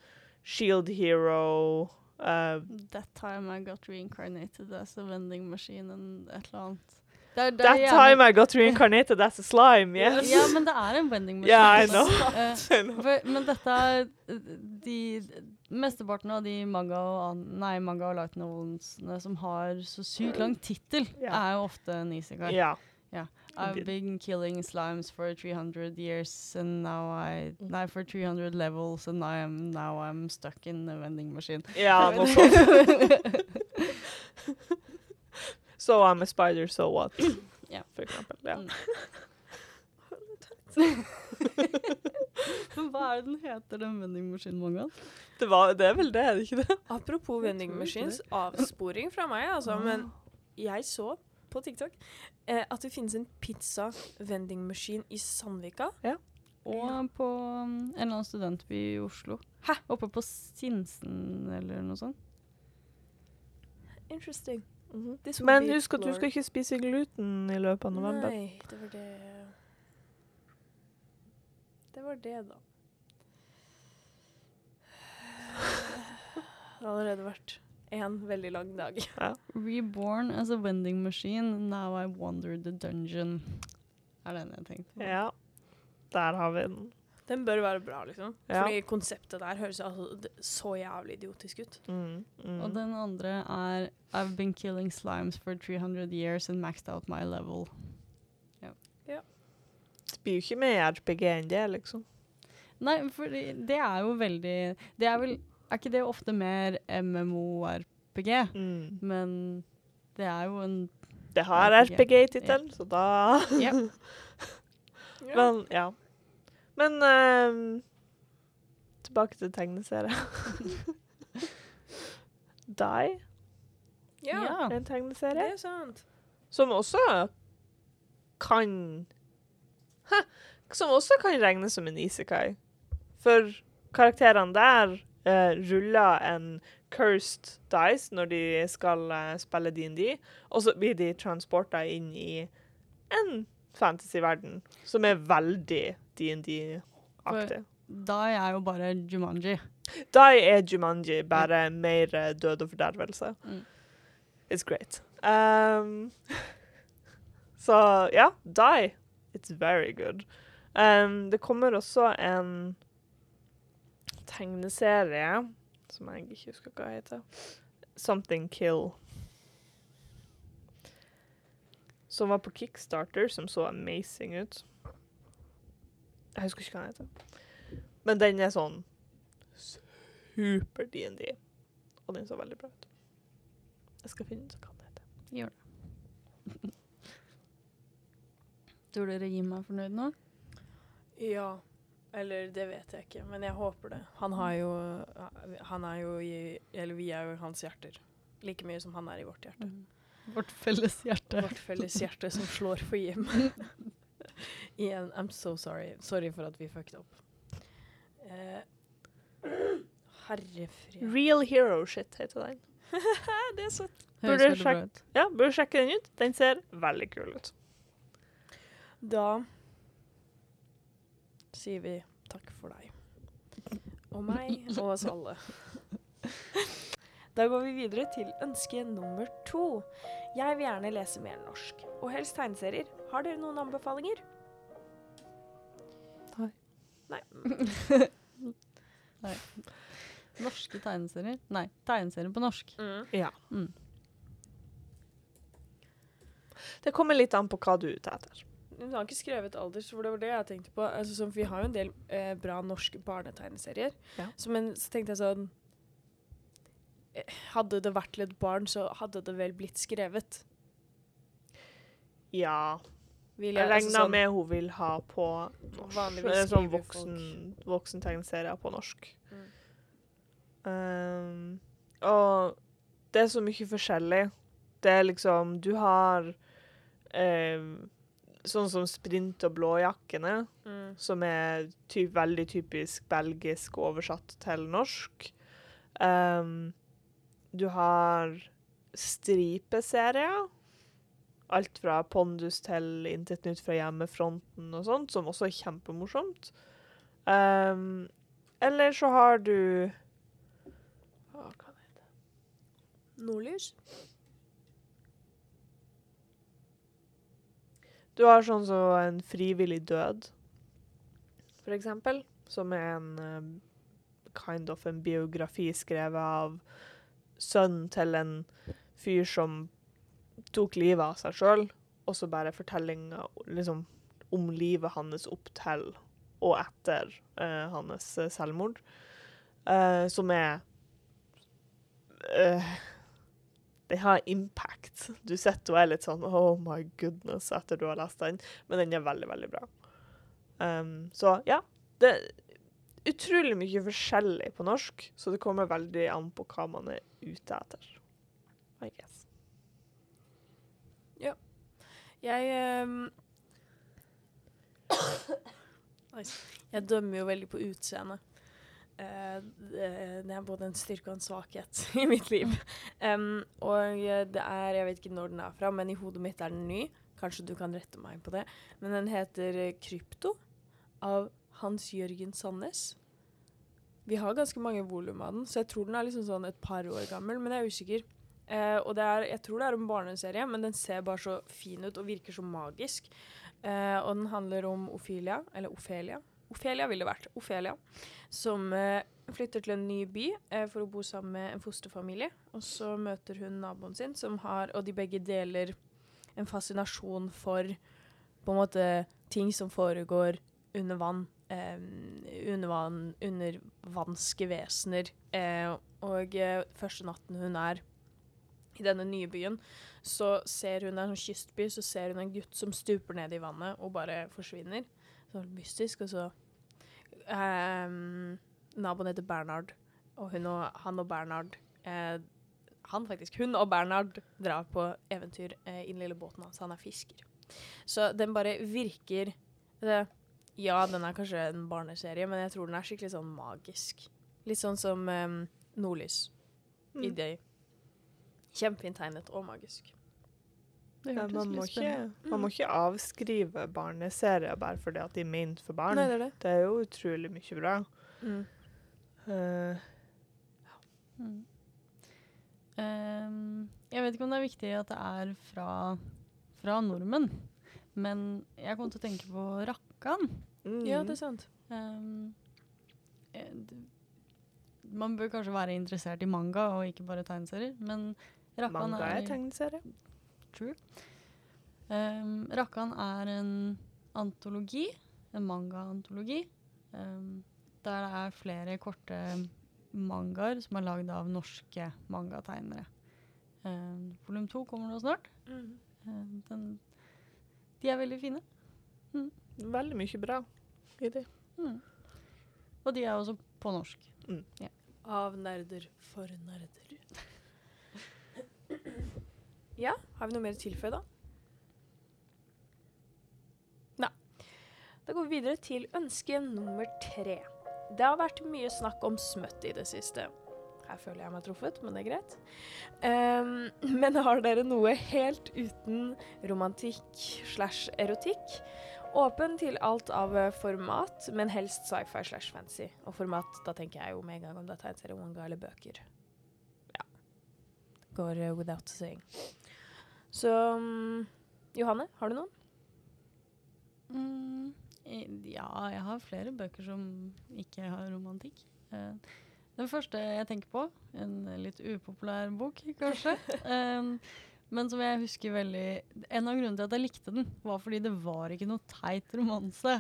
shield hero uh, That time I got reincarnated as a vending machine and et eller annet. Det er, det That gjerne- time I got reincarnated as a slime, yes. Ja, men det er en vending machine. Yeah, I know. Eh, <laughs> I know. men dette er de Mesteparten av de manga og, nei, manga og light novelene som har så sykt lang tittel, yeah. er jo ofte en isekai. Yeah. Ja. I've been killing slimes for 300 years and now I Mm. Nei, for 300 levels and I am now I'm stuck in the vending machine. Ja, noe sånt. So I'm a spider, so what? Ja. For eksempel. Ja. Mm. Men <laughs> hva er det den heter, den vending machine, Mongan? Det, var, det er vel det, er det ikke det? Apropos vendingmaskins vending machines, avsporing fra meg, altså. Men jeg så på TikTok eh, at det finnes en pizza vending machine i Sandvika. Ja. Og på um, en eller annen studentby i Oslo. Hæ? Oppe på Sinsen eller noe sånt. Interesting. Mm -hmm. Men husk at du skal ikke spise gluten i løpet av november. Nei, det var det Det var det, da. <sighs> Det har allerede vært en veldig lang dag. <laughs> Reborn as a vending machine, now I wander the dungeon. Er den jeg tenkte på. Ja. Der har vi den. Den bør være bra, liksom. Ja. Fordi konseptet der høres altså så jævlig idiotisk ut. Mm, mm. Og den andre er I've been killing slimes for 300 years and maxed out my level. Det blir jo ikke mer RPG enn det, liksom. Nei, for det er jo veldig Det er vel Er ikke det ofte mer MMORPG? Mm. Men det er jo en Det har RPG. I tittelen, så da <laughs> Ja. Men, ja. Men uh, Tilbake til tegneserie. <laughs> Die ja, Ja. er en det er sant. som også kan ha, <laughs> Som også kan regnes som en isekai. For karakterene der eh, ruller en cursed dice når de skal uh, spille D&D, og så blir de transporta inn i en fantasyverden som er veldig D&D-aktig. Dai er jo bare Jumanji. Da er Jumanji bare mer eh, død og fordervelse. Mm. It's great. Um, <laughs> så ja, Die. It's very good. Um, det kommer også en tegneserie som jeg ikke husker hva heter. Something Kill. Som var på Kickstarter, som så amazing ut. Jeg husker ikke hva den heter. Men den er sånn super D&D. Og den så veldig bra ut. Jeg skal finne ut hva den heter. Gjør det. <laughs> Tror dere Jim er fornøyd nå? Ja. Eller det vet jeg ikke, men jeg håper det. Han har jo Han er jo i Eller vi er jo i hans hjerter. Like mye som han er i vårt hjerte. Vårt felles hjerte. Vårt felles hjerte som slår for Jim. <laughs> Igjen, I'm so sorry. Sorry for at vi fucket opp. Eh, Herrefred. Real Hero Shit heter den. <laughs> det er søtt. Burde du veldig sjekk- bra ut. Ja, sjekke den ut. Den ser veldig kul ut. Da sier vi takk for deg. Og meg, og oss alle. Da går vi videre til ønske nummer to. Jeg vil gjerne lese mer norsk, og helst tegneserier. Har dere noen anbefalinger? Nei. Nei. Norske tegneserier? Nei, tegneserier på norsk. Ja. Mm. Det kommer litt an på hva du er ute etter. Hun har ikke skrevet alders, for det var det jeg tenkte på. Altså, så, vi har jo en del eh, bra norske barnetegneserier. Ja. Så, men så tenkte jeg sånn eh, Hadde det vært til et barn, så hadde det vel blitt skrevet. Ja. Vil Jeg altså regner sånn- med hun vil ha på norsk. Sånn voksen, voksentegneserier på norsk. Mm. Um, og det er så mye forskjellig. Det er liksom Du har eh, sånn som sprint- og blåjakkene, Mm. som er ty veldig typisk belgisk oversatt til norsk. Um, du har stripeserier. Alt fra Pondus til Intet nytt fra hjemmefronten og sånt, som også er kjempemorsomt. Um, eller så har du Hva kan det hete? Nordlys? Du har sånn som En frivillig død, for eksempel. Som er en uh, kind of en biografi skrevet av sønnen til en fyr som tok livet av seg sjøl. også bare fortellinga liksom, om livet hans opp til og etter uh, hans eh, selvmord, uh, som er Det har impact. Du sitter og er litt sånn Oh my goodness etter du har lest den, men den er veldig, veldig bra. Um, så ja. Det er utrolig mye forskjellig på norsk, så det kommer veldig an på hva man er ute etter. I guess. Jeg um <coughs> nice. Jeg dømmer jo veldig på utseendet. Eh, det, det er både en styrke og en svakhet <laughs> i mitt liv. Um, og det er Jeg vet ikke når den er fra, men i hodet mitt er den ny. Kanskje du kan rette meg på det. Men den heter eh, Krypto av Hans Jørgen Sandnes. Vi har ganske mange volum av den, så jeg tror den er liksom sånn et par år gammel, men jeg er usikker. Uh, og er, jeg tror det er en barneserie, men den ser bare så fin ut og virker så magisk. Uh, og den handler om Ophelia, eller Ofelia. Ofelia ville vært. Ofelia. Som eh, flytter til en ny by eh, for å bo sammen med en fosterfamilie. Og så møter hun naboen sin, som har Og de begge deler en fascinasjon for på en måte ting som foregår under vann. Eh, under vann, undervanske vesener. Eh, og eh, første natten hun er i denne nye byen, så ser hun en sånn kystby, så ser hun en gutt som stuper ned i vannet og bare forsvinner. Sånn mystisk. Og så um, Naboen heter Bernhard, og, og han og Bernhard eh, Han faktisk, hun og Bernhard drar på eventyr eh, i den lille båten hans. Han er fisker. Så den bare virker det, Ja, den er kanskje en barneserie, men jeg tror den er skikkelig sånn magisk. Litt sånn som um, Nordlys i det. Kjempefint tegnet og magisk. Ja, man, må ikke, man må ikke avskrive barneserier bare fordi at de er ment for barn. Nei, det er det. Det er jo utrolig mye bra. Mm. Eh, Mm. Um, jeg vet ikke om det er viktig at det er fra, fra nordmenn, men jeg kom til å tenke på Rakkan. mm. Ja, det er sant. Ehm, eh, man bør kanskje være interessert i manga og ikke bare tegneserier, men Rakkan Manga er er tegneserie. True. Um, Rakkan er en antologi, en manga-antologi, um, der det er flere korte mangaer som er lagd av norske mangategnere. Um, volum to kommer nå snart. Mm. Um, den, de er veldig fine. Veldig mye bra i det. Mm. Og de er også på norsk. Av nerder for nerder. Ja, har vi noe mer å tilføye, da? Nei. Da går vi videre til ønske nummer tre. Det har vært mye snakk om smøtt i det siste. Her føler jeg meg truffet, men det er greit. Um, men har dere noe helt uten romantikk slash erotikk? Åpen til alt av eh, format, men helst sci-fi slash fancy. Og format, da tenker jeg jo med en gang om det er tegneserie, manga eller bøker. Ja. Går uh, without saying. Så um, Johanne, har du noen? Mm, ja, jeg har flere bøker som ikke har romantikk. Uh, den første jeg tenker på, en litt upopulær bok, kanskje, um, <laughs> men som jeg husker veldig En av grunnene til at jeg likte den, var fordi det var ikke noe teit romanse.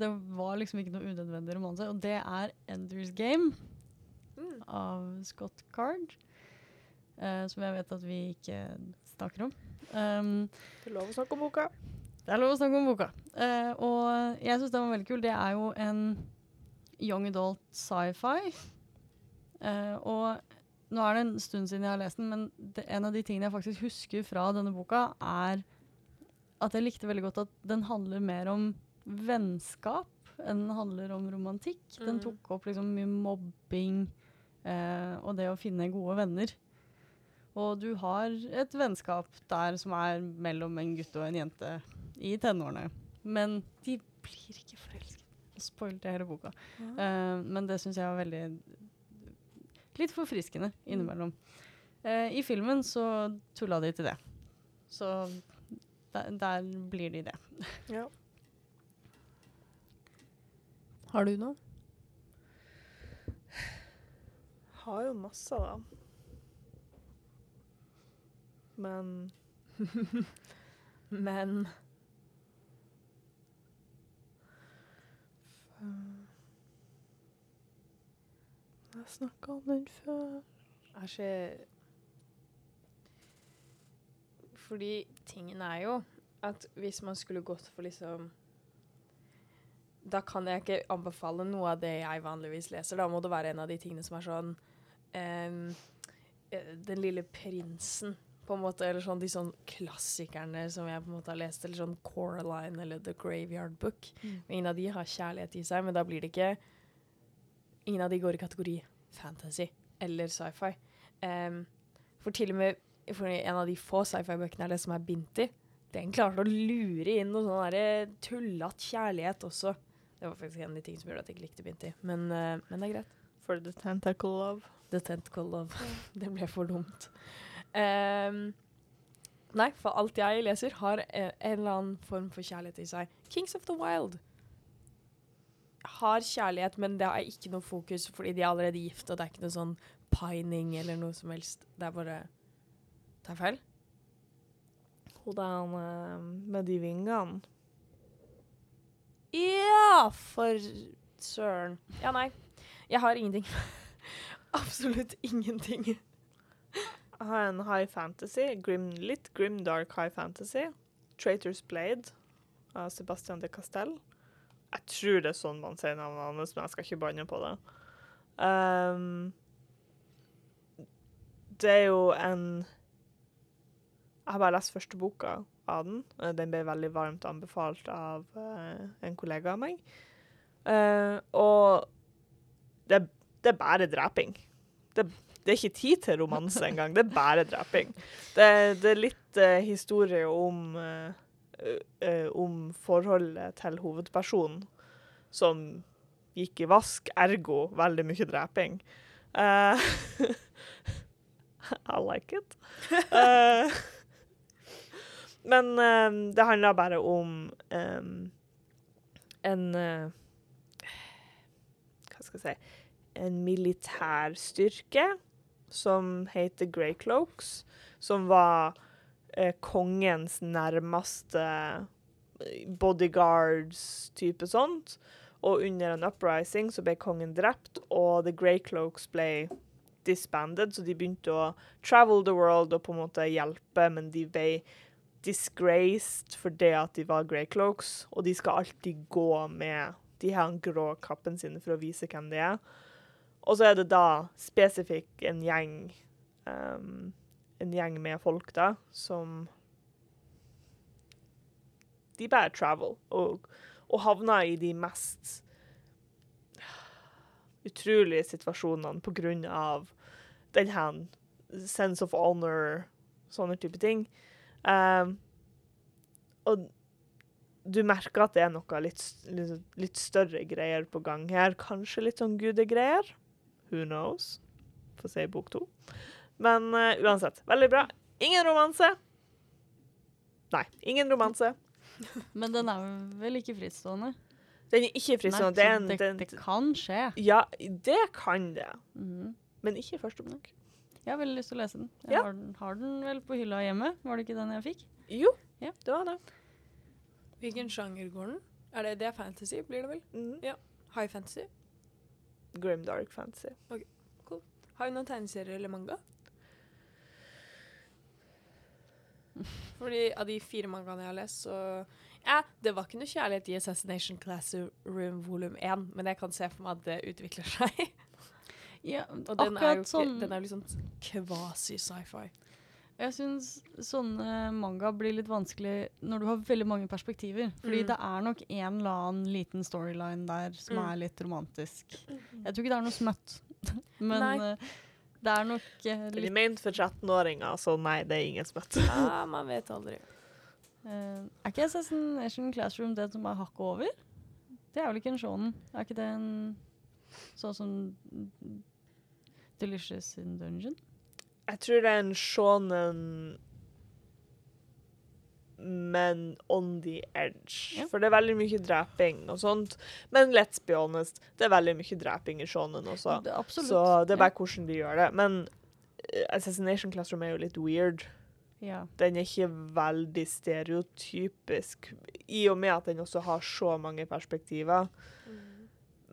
Det var liksom ikke noe unødvendig romanse, og det er Enders Game Mm. av Scott Card. Uh, som jeg vet at vi ikke snakker om. Um, Det er lov å snakke om boka. det er lov å snakke om boka. Uh, og jeg syns den var veldig kul. Det er jo en young adult sci-fi. Uh, og nå er det en stund siden jeg har lest den, men det, en av de tingene jeg faktisk husker fra denne boka, er at jeg likte veldig godt at den handler mer om vennskap enn den handler om romantikk. Den Mm. tok opp liksom mye mobbing eh, og det å finne gode venner. Og du har et vennskap der som er mellom en gutt og en jente i tenårene. Men de blir ikke forelsket. Spoiler til hele boka. Eh, men det syns jeg var veldig Litt forfriskende innimellom. Uh, I filmen så tulla de til det. Så der, der blir de det. <laughs> Ja. Har du noe? Har jo masse, da. Men <laughs> men Jeg snakka om den før. Jeg ser Fordi tingen er jo at hvis man skulle gått for liksom Da kan jeg ikke anbefale noe av det jeg vanligvis leser. Da må det være en av de tingene som er sånn eh, Den lille prinsen, på en måte. Eller sånn de sånn klassikerne som jeg på en måte har lest. Eller sånn Coraline eller The Graveyard Book. Mm. Ingen av de har kjærlighet i seg, men da blir det ikke Ingen av de går i kategori fantasy eller sci-fi. Um, for til og med en av de få sci-fi-bøkene jeg leser som er Binti, den klarte å lure inn noe sånn tullete kjærlighet også. Det var faktisk en av de tingene som gjorde at jeg ikke likte Binti, men, uh, men det er greit. For the tentacle love. The Tentacle Love. <laughs> det ble for dumt. Em, nei, for alt jeg leser, har en, en eller annen form for kjærlighet i seg. Kings of the Wild har kjærlighet, men det er ikke noe fokus, fordi de er allerede gift, og det er ikke noe sånn pining eller noe som helst. Det er bare Tar jeg feil? Hun der eh, med de vingene. Ja, for søren. Ja, nei. Jeg har ingenting. <laughs> Absolutt ingenting. Har en high fantasy, grim, litt grim dark high fantasy. Traitors Blade av Sebastian de Castell. Jeg tror det er sånn man sier navnet hans, men jeg skal ikke banne på det. Um, det er jo en Jeg har bare lest første boka av den. Eh, Den ble veldig varmt anbefalt av uh, en kollega av meg. Uh, og det, det er bare dreping. Det, det er ikke tid til romanse engang. Det er bare dreping. Det, det er litt uh, historie om uh, uh, um forholdet til hovedpersonen som gikk i vask, ergo veldig mye dreping. Uh, <laughs> I like it. Uh, <laughs> men eh, det handler bare om um, en uh, Hva skal jeg si En militær styrke som heter Grey Cloaks, som var eh, kongens nærmeste eh, bodyguards-type sånt. Og under en uprising så ble kongen drept, og The Grey Cloaks ble disbanded, så de begynte å travel the world og på en måte hjelpe, men de ble disgraced for det at de var Grey Cloaks, og de skal alltid gå med de her grå kappene sine for å vise hvem de er. Og så er det da spesifikk en gjeng um, en gjeng med folk da, som De bare travel, og, og havner i de mest utrolige situasjonene på grunn av den her sense of honor, sånne type ting. Um, og du merker at det er noe litt, litt, litt større greier på gang her. Kanskje litt sånn gudegreier. Who knows? Får se i bok to. Men uh, uansett, veldig bra. Ingen romanse. Nei, ingen romanse. <laughs> Men den er vel ikke frittstående? Den er ikke fristående. Nei, Det, det, den- det kan skje. Ja, det kan det. Mhm. Men ikke i første bok. Jeg har veldig lyst til å lese den. Jeg Ja. har, den har den vel på hylla hjemme. Var det ikke den jeg fikk? Jo, Ja. det var det. Hvilken sjanger går den? Er det, det er fantasy, blir det vel? Mhm. High fantasy? Grim Dark Fantasy. Har vi noen tegneserier eller manga? <laughs> Fordi av de fire mangaene jeg har lest, så Ja, det var ikke noe kjærlighet i Assassination Classroom volum 1, men jeg kan se for meg at det utvikler seg. Ja, <laughs> Og den er jo ikke, sånn den er liksom kvasi-sci-fi. Jeg syns sånne manga blir litt vanskelig når du har veldig mange perspektiver. Fordi Mm. det er nok en eller annen liten storyline der som Mm. er litt romantisk. Jeg tror ikke det er noe smøtt. <laughs> Men Nei. eh, det er nok er litt ment for 13-åringer, så nei, det er ingen smøtt. Ja, <laughs> man vet aldri. Uh, Er ikke Assassination Classroom det som er hakket over? Det er vel ikke en shonen? Er ikke det en sånn som Delicious in Dungeon? Jeg tror det er en shonen men on the edge. Ja. For det er veldig mye dreping og sånt. Men let's be honest, det er veldig mye dreping i shonen også. Det. Så det er bare hvordan de gjør det. Men eh, Assassination Classroom er jo litt weird. Ja. Den er ikke veldig stereotypisk, i og med at den også har så mange perspektiver.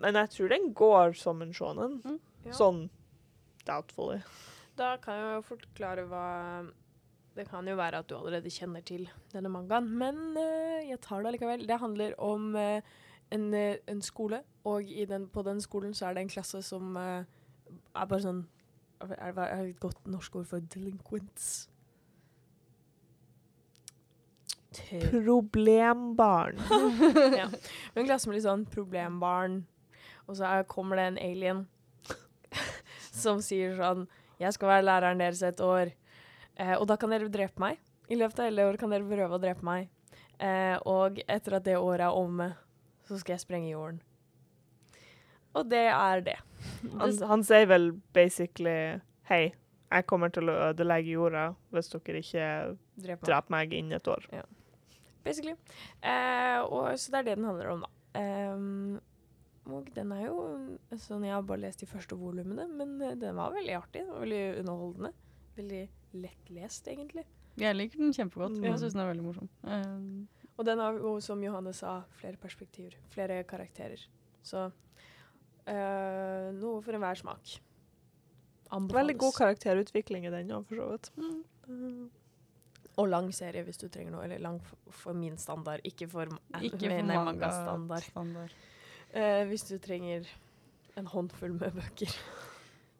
Men jeg tror den går som en shonen. Mm. Ja. Sånn doubtfully. Da kan jeg jo forklare hva Det kan jo være at du allerede kjenner til denne mangaen, men uh, jeg tar det allikevel. Det handler om uh, en, eh, en skole, og i den, på den skolen så er det en klasse som uh, er bare sånn Er det et godt norsk ord for delinquents? Problembarn. <laughs> ja. En klasse med litt sånn problembarn, og så er, kommer det en alien <laughs> som sier sånn Jeg skal være læreren deres et år, eh, og da kan dere drepe meg. I løpet av hele året kan dere prøve å drepe meg. Eh, og etter at det året er omme, så skal jeg sprenge jorden. Og det er det. Han, han sier vel basically Hei, jeg kommer til å ødelegge jorda hvis dere ikke dreper drep meg innen et år. Basically. Eh, og, så det er det den handler om, da. Ehm, og den er jo sånn Jeg har bare lest de første volumene, men eh, den var veldig artig. Den var veldig underholdende. Veldig lettlest, egentlig. Jeg liker den kjempegodt. Mm. Jeg syns den er veldig morsom. Um, Og den har jo, som Johanne sa, flere perspektiver. Flere karakterer. Så eh, noe for enhver smak. Anbefales. Veldig god karakterutvikling i den òg, for så vidt. mm. Og lang serie hvis du trenger noe. Eller lang for, for min standard, ikke for, Ikke <laughs> for manga-standard. Eh, hvis du trenger en håndfull med bøker.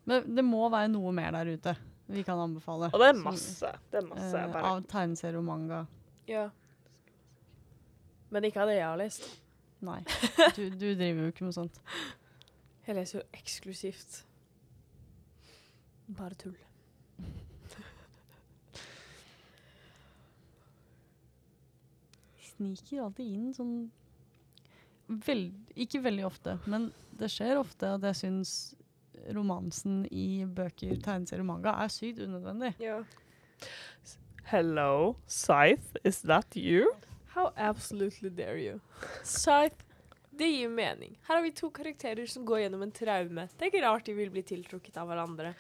Men det må være noe mer der ute vi kan anbefale. og det er masse. Det er masse. eh, Bare av tegneserier og manga. Ja. Men ikke av det jeg har lest. Nei. <laughs> Du, du driver jo ikke med sånt. Jeg leser jo eksklusivt. Bare tull. Sniker alltid inn sånn veld, Ikke veldig ofte, men det skjer ofte at jeg syns romansen i bøker, tegneserier og manga er sykt unødvendig. Ja. Hello, Scythe, is that you? How absolutely dare you? Scythe, det gir mening. Her har vi to karakterer som går gjennom en traume. Det er ikke rart de vil bli tiltrukket av hverandre.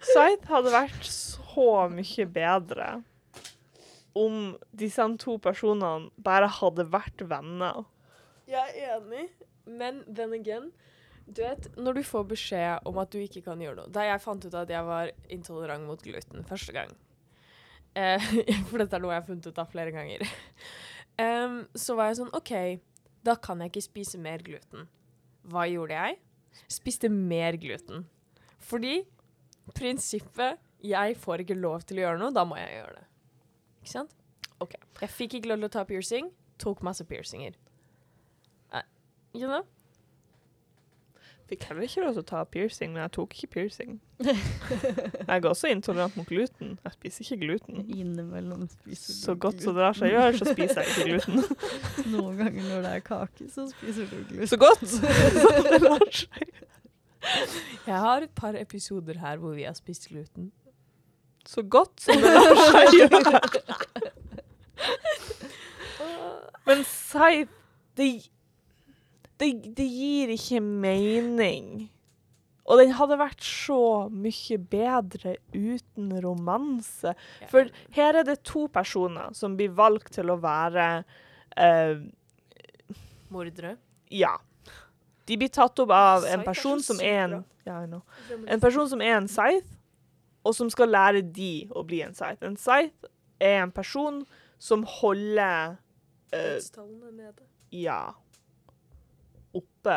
Scythe hadde vært så mye bedre om disse to personene bare hadde vært venner. Jeg er enig, men then again Du vet, når du får beskjed om at du ikke kan gjøre noe Da jeg fant ut at jeg var intolerant mot gluten første gang eh, <laughs> For dette er noe jeg har funnet ut av flere ganger. um, så var jeg sånn OK, da kan jeg ikke spise mer gluten. Hva gjorde jeg? Spiste mer gluten. Fordi prinsippet Jeg får ikke lov til å gjøre noe, da må jeg gjøre det. Ikke sant? OK. Jeg fikk ikke lov til å ta piercing, tok masse piercinger. Uh, you know? Fikk heller ikke lov til å ta piercing, men jeg tok ikke piercing. <laughs> Jeg er også intolerant mot gluten. Jeg spiser ikke gluten. Innimellom spiser Så du godt som det lar seg gjøre, så spiser jeg ikke gluten. <laughs> Noen ganger når det er kake, så spiser du gluten. Så godt som det <laughs> lar seg gjøre. Jeg har et par episoder her hvor vi har spist gluten. Så godt som det lar seg <laughs> gjøre. Men Scythe det, det, det gir ikke mening. Og den hadde vært så mye bedre uten romanse. For her er det to personer som blir valgt til å være eh, Mordere. Ja. De blir tatt opp av en er person som er en ja, En person som er en scythe, og som skal lære de å bli en scythe. En scythe er en person som holder eh, Dødstallene nede. Ja Oppe.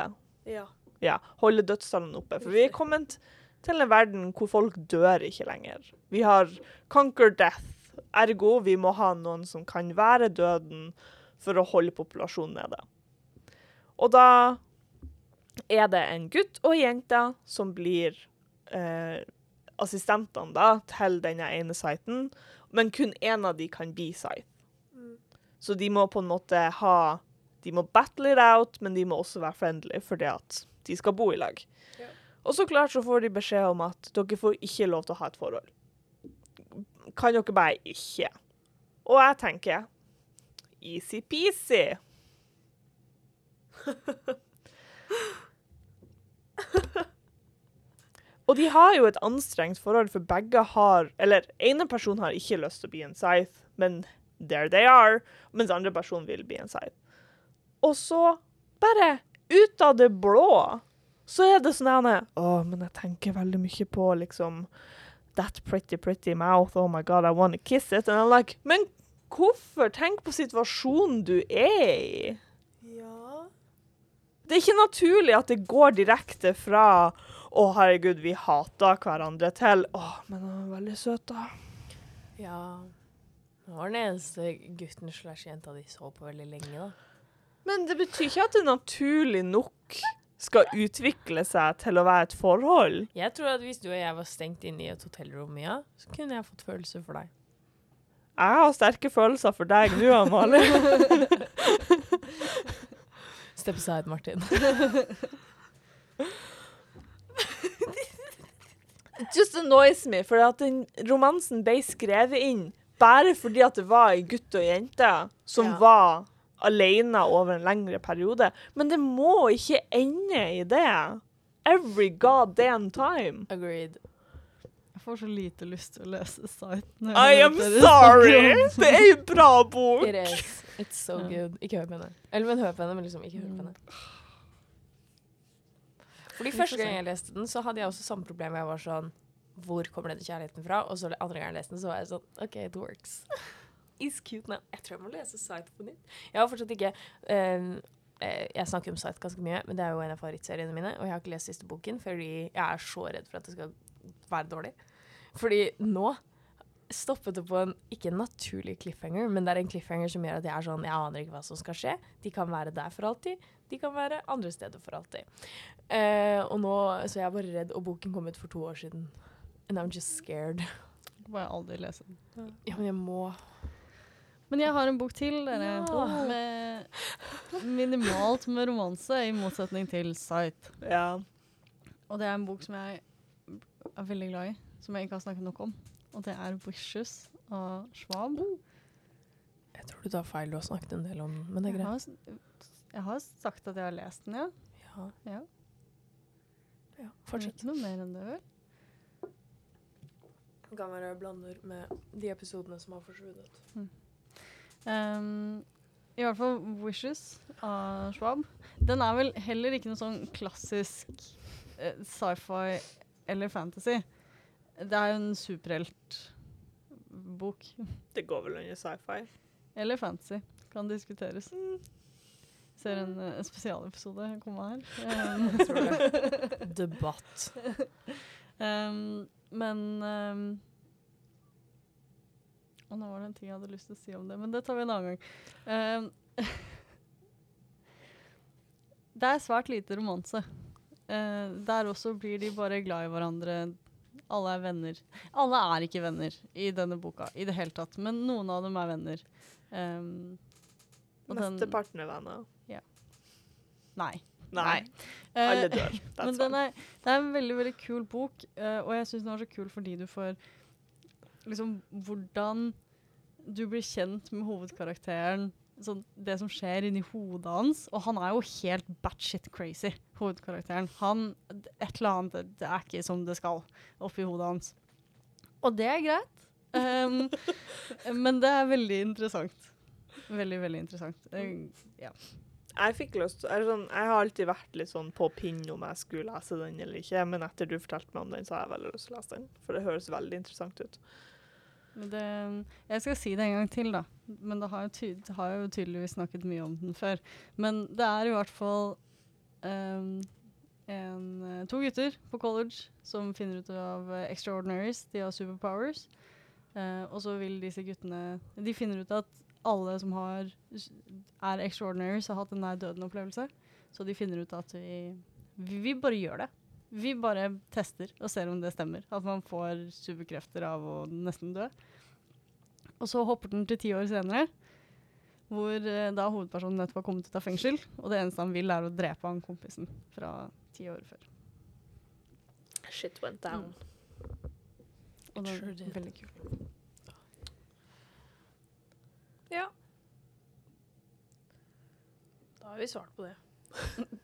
Ja. Ja. Holde dødstallene oppe. For vi er kommet til en verden hvor folk dør ikke lenger. Vi har conquer death. Ergo vi må ha noen som kan være døden for å holde populasjonen nede. Og da er det en gutt og ei jente som blir eh, assistentene da, til denne ene siten, men kun én av de kan bli site. Mm. Så de må på en måte ha De må battle it out, men de må også være friendly, fordi at de skal bo i lag. Ja. Og så klart så får de beskjed om at dere får ikke lov til å ha et forhold. Kan dere bare ikke? Og jeg tenker easy-peasy. <laughs> Og de har jo et anstrengt forhold, for begge har Eller ene person har ikke lyst til å bli en Scythe, men there they are. Mens andre person vil bli en Scythe. Og så, bare ut av det blå, så er det sånn her Å, men jeg tenker veldig mye på liksom That pretty, pretty mouth. Oh my God, I wanna kiss it. And I'm like Men hvorfor? Tenk på situasjonen du er i. Ja. Det er ikke naturlig at det går direkte fra å, herregud, vi hata hverandre, til å, men han var veldig søt, da. Ja. Det var den eneste gutten slash jenta de så på veldig lenge, da. Men det betyr ikke at det naturlig nok skal utvikle seg til å være et forhold. Jeg tror at hvis du og jeg var stengt inne i et hotellrom, ja, så kunne jeg fått følelser for deg. Jeg har sterke følelser for deg nå, Amalie. <laughs> Step aside, Martin. <laughs> Just annoys me, for at den romansen ble skrevet inn bare fordi at det var en gutt og en jente som Ja. var alene over en lengre periode. Men det må ikke ende i det. Every goddamn time. Agreed. Jeg får så lite lyst til å lese Sight. I am sorry! <laughs> Det er en bra bok. It is. It's so good. Ikke hør på henne. Eller men hør på henne, men liksom ikke hør på henne. Fordi første gang jeg leste den, så hadde jeg også samme problem. Jeg var sånn Hvor kommer denne kjærligheten fra? Og så andre gang jeg leste den, så var jeg sånn OK, it works. <laughs> It's cute now. Jeg tror jeg må lese Sight på nytt. Jeg har fortsatt ikke eh, Jeg snakker om Sight ganske mye, men det er jo en av favorittseriene mine. Og jeg har ikke lest siste boken fordi jeg er så redd for at det skal være dårlig. Fordi nå stoppet det på en ikke en naturlig cliffhanger, men det er en cliffhanger som gjør at jeg er sånn Jeg aner ikke hva som skal skje. De kan være der for alltid. De kan være andre steder for alltid. Uh, og nå, Så jeg er bare redd. Og boken kom ut for to år siden. And I'm just scared. Må jeg aldri lese den. Ja, men jeg må Men jeg har en bok til, dere. Ja. Med minimalt med romanse, i motsetning til Sight. Ja. Og det er en bok som jeg er veldig glad i, som jeg ikke har snakket nok om. Og det er 'Wishes' av Schwab. Jeg tror du tar feil. Du har snakket en del om den, men det er Jeg har, greit. jeg har sagt at jeg har lest den, ja. Ja. ja. ja. Fortsett. Ikke noe mer enn det, vel? Det kan være jeg blander med de episodene som har forsvunnet. Um, I hvert fall 'Wishes' av Schwab. Den er vel heller ikke noe sånn klassisk eh, sci-fi eller fantasy. Det er jo en superheltbok. Det går vel under sci-fi. Eller fantasy. Kan diskuteres. Ser en uh, spesialepisode komme her. Um, Jeg tror det. <laughs> Debatt. um, men um, Og nå var det en ting jeg hadde lyst til å si om det, men det tar vi en annen gang. Um, <laughs> det er svært lite romanse. Uh, der også blir de bare glad i hverandre. Alle er venner. Alle er ikke venner i denne boka i det hele tatt, men noen av dem er venner. Um, den- Mesteparten er venner. Nei. Nei. Nei. Alle dør. <laughs> Men den er, det er en veldig veldig kul bok, eh, og jeg syns den var så kul fordi du får liksom hvordan du blir kjent med hovedkarakteren. Sånn, det som skjer inni hodet hans. Og han er jo helt batshit crazy, hovedkarakteren. Han, Et eller annet det, er ikke som det skal oppi hodet hans. Og det er greit. Um, <laughs> men det er veldig interessant. Veldig, veldig interessant. Uh, ja. Jeg fikk lyst eller sånn, Jeg har alltid vært litt sånn på pinn om jeg skulle lese den eller ikke, men etter du fortalte meg om den, så har jeg veldig lyst til å lese den. For det høres veldig interessant ut. Det, jeg skal si det en gang til, da. Men det har, jo ty det har jeg jo tydeligvis snakket mye om den før. Men det er i hvert fall um, en, eh, to gutter på college som finner ut av eh, extraordinaries. De har superpowers. Uh, og så vil disse guttene De finner ut at alle som har, er extraordinaries, har hatt en nær døden-opplevelse. Så de finner ut at vi, vi bare gjør det. Vi bare tester og ser om det stemmer. At man får superkrefter av å nesten dø. Og så hopper den til ti år senere, hvor eh, da hovedpersonen nettopp har kommet ut av fengsel. Og det eneste han vil, er å drepe han kompisen fra ti år før. Shit went down. Og det var er veldig kult. Ja. Da har vi svart på det. <laughs>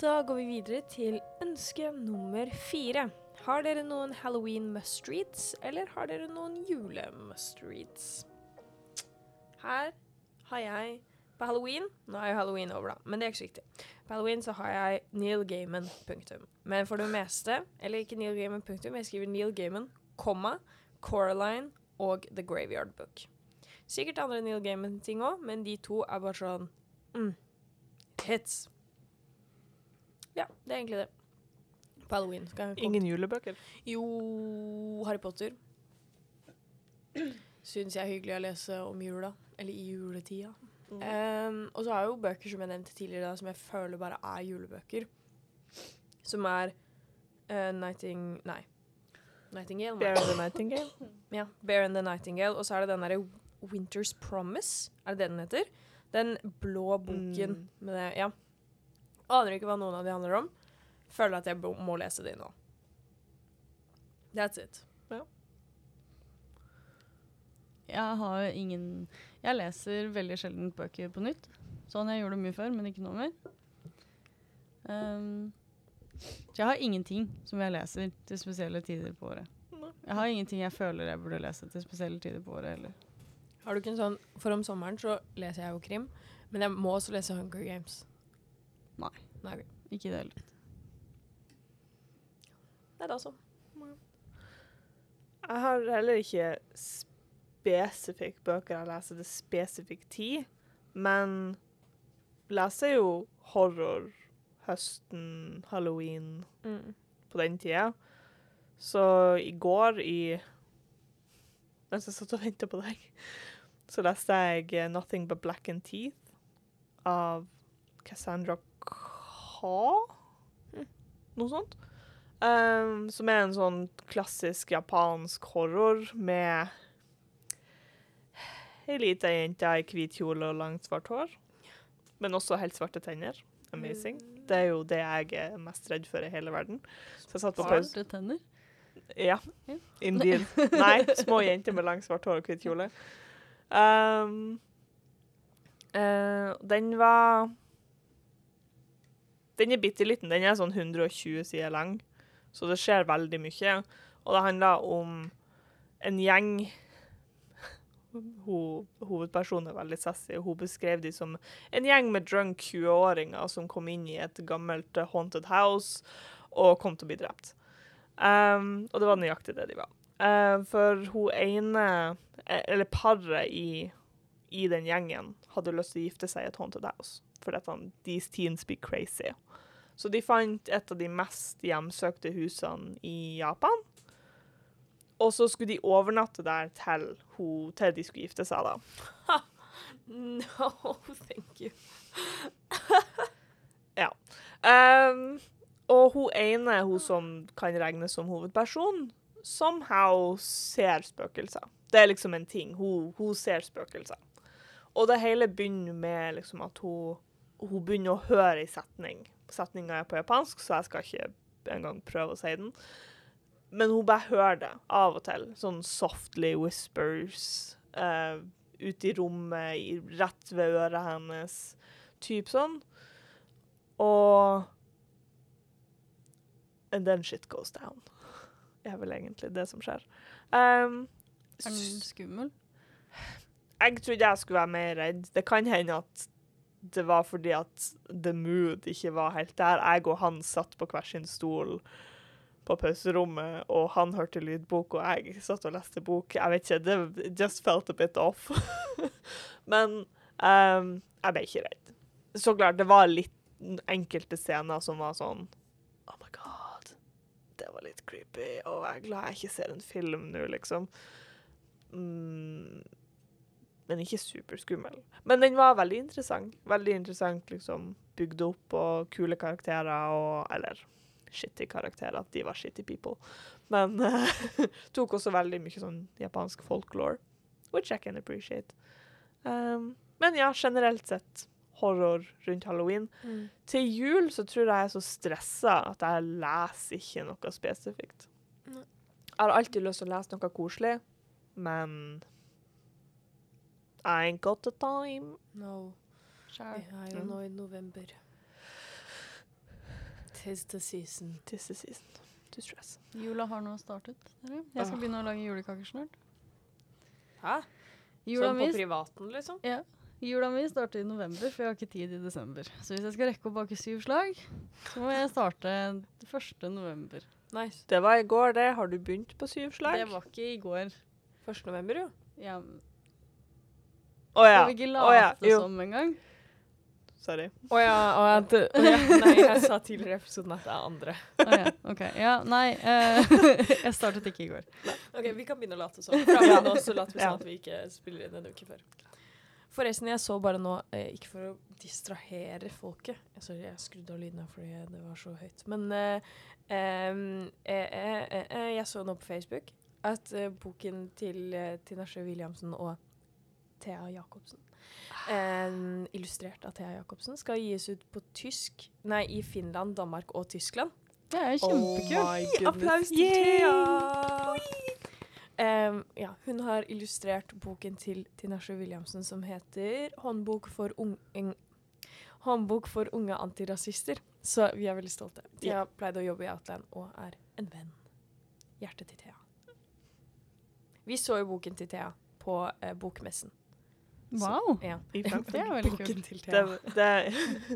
Da går vi videre til ønske nummer fire. Har dere noen halloween must-reads, eller har dere noen jule-must-reads? Her har jeg på halloween Nå er jo halloween over, da, men det er ikke så viktig. På halloween så har jeg Neil Gaiman, punktum. Men for det meste, eller ikke Neil Gaiman, punktum, jeg skriver Neil Gaiman, komma, Coraline og The Graveyard Book. Sikkert andre Neil Gaiman-ting òg, men de to er bare sånn mm, hits. Ja, det er egentlig det. På halloween. Skal jeg Ingen julebøker. jo, Harry Potter. Syns jeg er hyggelig å lese om jula. Eller i juletida. Um, og så har jeg jo bøker som jeg nevnte tidligere, som jeg føler bare er julebøker. Som er uh, Nighting... Nei. Nightingale. Bear and the Nightingale. <coughs> Ja, Bear and the Nightingale. Og så er det den derre Winter's Promise. Er det det den heter? Den blå boken Mm. med det Ja. Aner ikke hva noen av de handler om. Føler at jeg må lese de nå. That's it. Jeg har ingen Jeg leser veldig sjelden bøker på nytt. Sånn jeg gjorde det mye før, men ikke nå mer. Um, så jeg har ingenting som jeg leser til spesielle tider på året. Jeg har ingenting jeg føler jeg burde lese til spesielle tider på året heller. Har du ikke en sånn For om sommeren så leser jeg jo krim, men jeg må også lese Hunger Games. Nei. Nei. Ikke i det hele tatt. Det altså. da så. Jeg har heller ikke spesifikke bøker jeg leser til spesifikk tid, men leser jo horror høsten, halloween, Mm. på den tida. Så i går, i mens jeg satt og venta på deg, så leste jeg 'Nothing But Black and Teeth' av Cassandra Kha? Noe sånt. Um, som er en sånn klassisk japansk horror med ei lita jente i hvit kjole og langt, svart hår. Men også helt svarte tenner. Amazing. Det er jo det jeg er mest redd for i hele verden. Så jeg satt på pause. Svarte tenner. Ja, Ja. indeed. <laughs> Nei, små jenter med langt svart hår og hvit kjole. Um, uh, den var Den er bitte liten. Den er sånn 120 sider lang, så det skjer veldig mye. Og det handler om en gjeng Ho, hovedpersonen er veldig sassy, hun beskrev de som en gjeng med drunk 20-åringer som kom inn i et gammelt eh, haunted house og kom til å bli drept. Um, og det var nøyaktig det de var. Uh, for hun ene, eh, eller paret i, i den gjengen, hadde lyst til å gifte seg i et haunted house. For han, these teens be crazy. Så de fant et av de mest hjemsøkte husene i Japan. Og så skulle de overnatte der til, hun, til de skulle gifte seg, da. <laughs> No, thank you. <laughs> Um, og hun ene, hun som kan regnes som hovedperson, somehow ser spøkelser. Det er liksom en ting. Hun, hun ser spøkelser. Og det hele begynner med liksom at hun, hun begynner å høre ei setning. Setninga er på japansk, så jeg skal ikke engang prøve å si den. Men hun bare hører det av og til. Sånn softly whispers uh, ute i rommet, i, rett ved øret hennes. Typ sånn. Og And then shit goes down. Det er vel egentlig det som skjer. Um, Er den skummel? jeg trodde jeg skulle være mer redd. Det kan hende at det var fordi at the mood ikke var helt der. Jeg og han satt på hver sin stol på pauserommet, og han hørte lydbok, og jeg satt og leste bok. Jeg vet ikke, det just felt a bit off. <laughs> Men um, jeg ble ikke redd. Så klart, det var litt enkelte scener som var sånn Oh my god, det var litt creepy, og jeg er glad jeg ikke ser en film nå, liksom. Mm, men ikke superskummel. Men den var veldig interessant. Veldig interessant, liksom. Bygd opp og kule karakterer og Eller shitty karakterer. At de var shitty people. Men uh, <laughs> tok også veldig mye sånn japansk folklore. Which I can appreciate. Um, men ja, generelt sett horror rundt halloween. Mm. Til jul så tror jeg jeg er så stressa at jeg leser ikke noe spesifikt. Jeg har alltid lyst til å lese noe koselig, men I ain't got the time. No. Vi Skjær. er jo nå i november. Tis the season. Tis the season to stress. Jula har nå startet. Dere. Jeg skal Åh. begynne å lage julekaker snart. Hæ? Jula Sånn på privaten, liksom? ja, jula mi starter i november, for jeg har ikke tid i desember. Så hvis jeg skal rekke å bake syv slag, så må jeg starte 1. november. Nice. Det var i går, det. Har du begynt på syv slag? Det var ikke i går. 1. november, jo. Ja, Å ja. Skal vi ikke late oh, ja, som engang? Sorry. Å ja, å ja, det, å ja. Nei, jeg sa tidligere i episoden at det er andre. Å ja, OK. Ja, nei. uh, <laughs> jeg startet ikke i går. Ok, Vi kan begynne å late som. <laughs> Fra ja. nå så later vi Ja. som at vi ikke spiller inn en uke før. Forresten, jeg så bare nå, eh, ikke for å distrahere folket Sorry, jeg skrudde av lydene fordi det var så høyt. Men eh, eh, eh, eh, eh, jeg så nå på Facebook at eh, boken til Tina Sjø Williamsen og Thea Jacobsen, em, illustrert av Thea Jacobsen, skal gis ut på tysk Nei, i Finland, Danmark og Tyskland. Det er kjempekult. Oh. Applaus til Thea! Um, ja, hun har illustrert boken til Tinashe Williamsen som heter 'Håndbok for, ung Håndbok for unge antirasister'. Så vi er veldig stolte. Thea pleide å jobbe i Outland og er en venn. Hjertet til Thea. Vi så jo boken til Thea på eh, bokmessen. Wow. Ja. <laughs> Det er veldig kult. Det, det,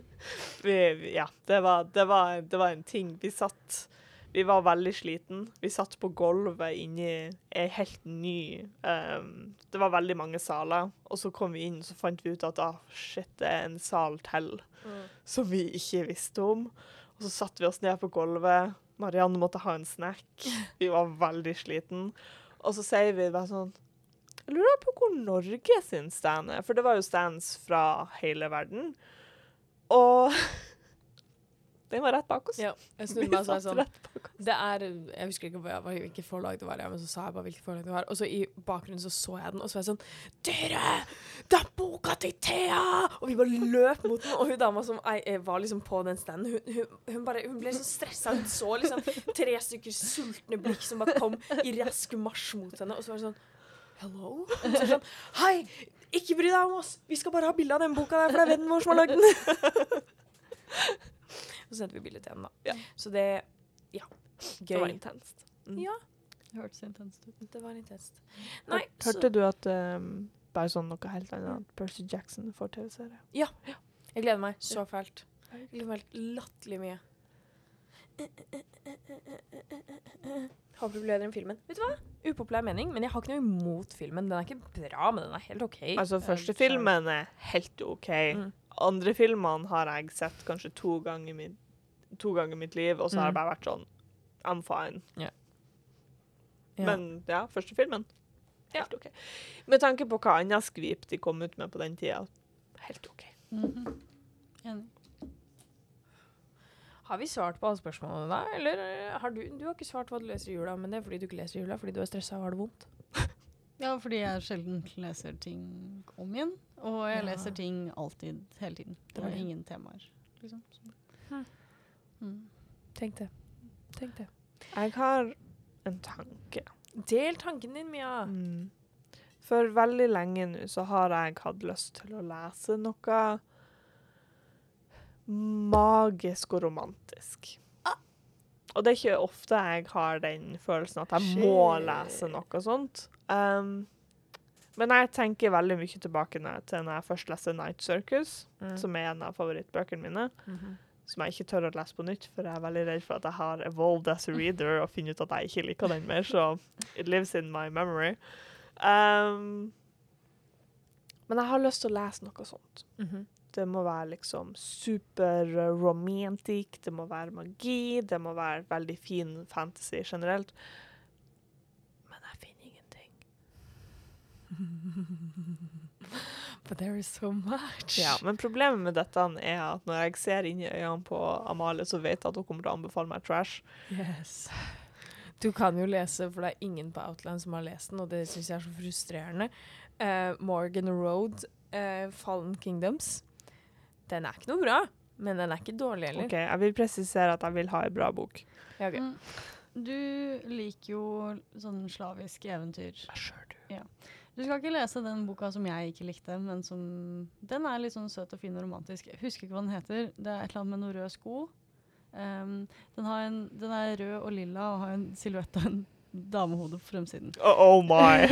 <laughs> vi, vi- ja, det var, det, var, det var en ting. Vi satt Vi var veldig sliten. Vi satt på gulvet inni ei helt ny um, Det var veldig mange saler, og så kom vi inn og så fant vi ut at ah, shit, det er en sal til Mm. som vi ikke visste om. Og så satte vi oss ned på gulvet. Marianne måtte ha en snack. <laughs> Vi var veldig sliten. Og så sier vi bare sånn Jeg lurer på hvor Norge sin stand er, for det var jo stands fra hele verden. Og <laughs> den var rett bak oss. Ja, jeg snudde meg og sa sånn. Det er Jeg husker ikke hva, hva- hvilket forlag det var, ja, men så sa jeg bare hvilket forlag det var. Og så i bakgrunnen så så jeg den, og så var jeg sånn Dere! Det er boka til Thea! Og vi bare løp mot den, og hun dama som jeg, eh, var liksom på den standen, hun, hun, hun, bare, hun ble så stressa. Hun så liksom tre stykker sultne blikk som bare kom i rask marsj mot henne, og så var det sånn Hello? Så sånn Hei! Ikke bry deg om oss! Vi skal bare ha bilde av den boka der, for det er vennen vår som har lagd den. <laughs> så sendte vi bilde til henne, da. Ja. Så det Ja. Det var intenst. Mm. Ja, Det hørtes intenst ut. det var intenst. Nei, Hør- Hørte du at um, bare sånn noe helt annet at Percy Jackson får TV-serie? Jeg gleder meg så fælt. Jeg gleder meg helt latterlig mye. Håper problemer enn filmen. Vet du hva? Upopulær mening, men jeg har ikke noe imot filmen. Den er ikke bra, men den er helt OK. Altså, første filmen er helt OK. Mm. Andre filmene har jeg sett kanskje to ganger i mitt, to ganger i mitt liv, og så har jeg Mm. bare vært sånn I'm fine. Ja. Men ja, første filmen helt OK. Med tanke på hva annet skvip de kom ut med på den tida, helt OK. Mhm. Enig. Har vi svart på alle spørsmålene da? Eller har du Du har ikke svart hva du leser i jula, men det er fordi du ikke leser i jula, fordi du er stressa og har det vondt. <laughs> Ja, fordi jeg sjelden leser ting om igjen. Og jeg Ja. leser ting alltid, hele tiden. Det er ingen temaer, liksom. Hm. Mm. Tenk det. Tenk det. Jeg har en tanke. Del tanken din, Mia. Mm. For veldig lenge nå så har jeg hatt lyst til å lese noe magisk og romantisk. Og det er ikke ofte jeg har den følelsen at jeg må lese noe sånt. Um, men jeg tenker veldig mye tilbake til når jeg først leste Night Circus, Mm. som er en av favorittbøkene mine. Mhm. Som jeg ikke tør å lese på nytt, for jeg er veldig redd for at jeg har evolved as a reader og finner ut at jeg ikke liker den mer, så it lives in my memory. Um, men jeg har lyst til å lese noe sånt. Mhm. Det må være liksom super uh, det må være magi, det må være veldig fin fantasy generelt. Men jeg finner ingenting. <laughs> But there is so much. Ja, men problemet med dette er at når jeg ser inn i øynene på Amalie, så vet jeg at hun kommer til å anbefale meg trash. Yes. Du kan jo lese, for det er ingen på Outland som har lest den, og det syns jeg er så frustrerende. Uh, Morgan Road, uh, Fallen Kingdoms. Den er ikke noe bra, men den er ikke dårlig heller. Ok, Jeg vil presisere at jeg vil ha ei bra bok. Ja, ok. Mm. Du liker jo sånn slavisk eventyr. Sure, du. Du skal ikke lese den boka som jeg ikke likte, men som Den er litt sånn søt og fin og romantisk. Jeg husker ikke hva den heter. Det er et eller annet med noen røde sko. Um, den, har en, den er rød og lilla og har en silhuett av en damehode på fremsiden. Oh, oh my.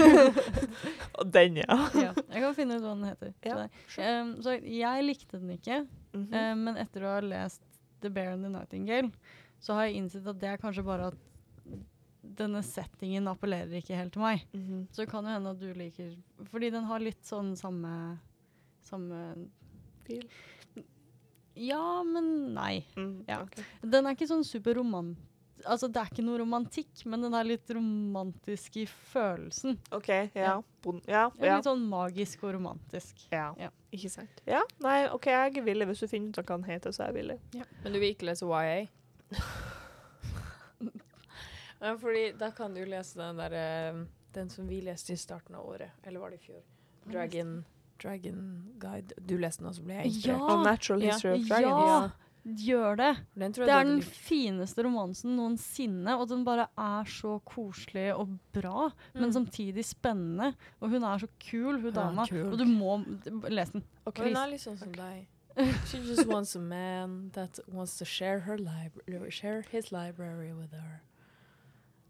<laughs> Den, ja. ja, jeg kan finne ut hva den heter. Ja, sure. Um, så jeg likte den ikke, mm -hmm. um, men etter å ha lest The Bear and the Nightingale, så har jeg innsett at det er kanskje bare at denne settingen appellerer ikke helt til meg. Mhm. Så det kan jo hende at du liker Fordi den har litt sånn samme Samme Feel. Ja, men nei. Mm, Ja. Okay. Den er ikke sånn superromant... Altså, det er ikke noe romantikk, men den er litt romantisk i følelsen. OK, ja. Ja. Ja, Ja. ja. Litt sånn magisk og romantisk. ja. Ja. Ikke sant. Ja, nei, OK, jeg er villig. Hvis du finner ut hva han heter, så er jeg villig. Men du vil ikke lese YA? <laughs> ja, fordi da kan du lese den der eh, Den som vi leste i starten av året. Eller var det i fjor? Dragon, Dragon Guide. Du leste den, og så ble jeg inspirert. Ja. Oh, Natural Ja. History of Ja. Gjør det! Den tror jeg Det er den fineste romansen noensinne, og den bare er så koselig og bra, men Mm. samtidig spennende. Og hun er så kul, hun dama. kul. Og du må lese den. Og hun er litt sånn som deg. She just wants a man that wants to share her libra share his library with her.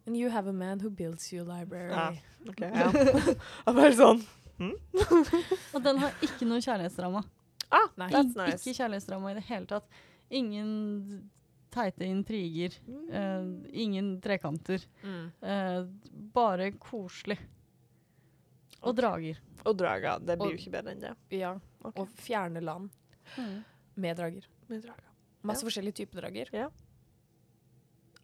And you have a man who builds you a library. Ja. okay. ja. <laughs> Bare sånn Og den har ikke noe kjærlighetsdrama. Ah, nice. Ikke kjærlighetsdrama i det hele tatt. Ingen teite intriger. eh, ingen trekanter. Mm. eh, bare koselig. Og drager. Og drager. Det blir Og- jo ikke bedre enn det. Ja, Okay. og fjerne land med drager. Med drager. Masse forskjellige typer drager. Ja.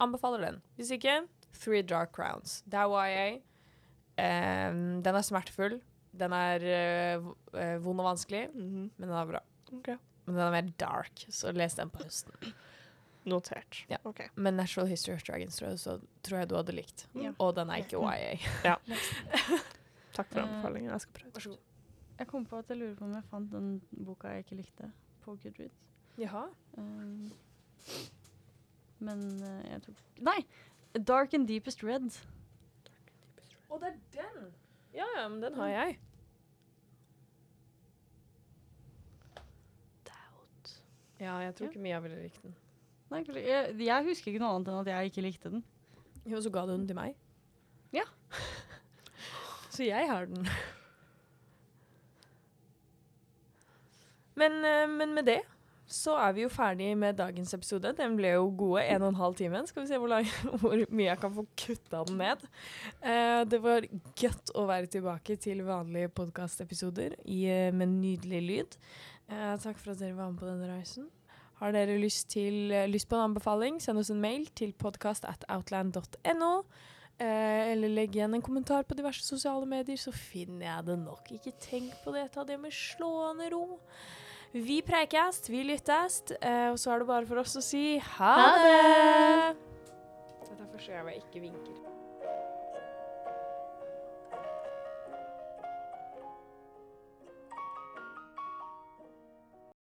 Anbefaler den. Hvis ikke, Three Dark Crowns. Det er YA. Um, den er smertefull. Den er uh, eh, vond og vanskelig, -hmm. men den er bra. Ok. Men den er mer dark, så les den på høsten. Notert. Ja. OK. Men Natural History of Dragons tror jeg, så tror jeg du hadde likt. Ja. Og den er ikke YA. <laughs> <laughs> Takk for Eh, anbefalingen. Jeg skal prøve. Vær så god. Jeg kom på at jeg lurer på om jeg fant den boka jeg ikke likte, på Goodreads. Jaha. Um, men uh, jeg tok Nei! Dark and Deepest Red. Å, det er den! Ja, ja, men den har jeg. Ja, jeg tror Ja. ikke Mia ville likt den. Nei, jeg, jeg husker ikke noe annet enn at jeg ikke likte den. Jo, så ga du den til meg. Ja. <laughs> så jeg har den. Men, eh, men med det så er vi jo ferdig med dagens episode. Den ble jo gode en og en halv time. Skal vi se hvor, lang, <laughs> hvor mye jeg kan få kutta den ned. Uh, det var godt å være tilbake til vanlige podkastepisoder eh, med nydelig lyd. Eh, takk for at dere var med på denne reisen. Har dere lyst, til, eh, lyst på en anbefaling, send oss en mail til podcast at outland.no. Eh, eller legg igjen en kommentar på diverse sosiale medier, så finner jeg det nok. Ikke tenk på det, ta det med slående ro. Vi preikast, vi lyttast, eh, og så er det bare for oss å si ha, Ha det! Dette er første gang jeg ikke vinker.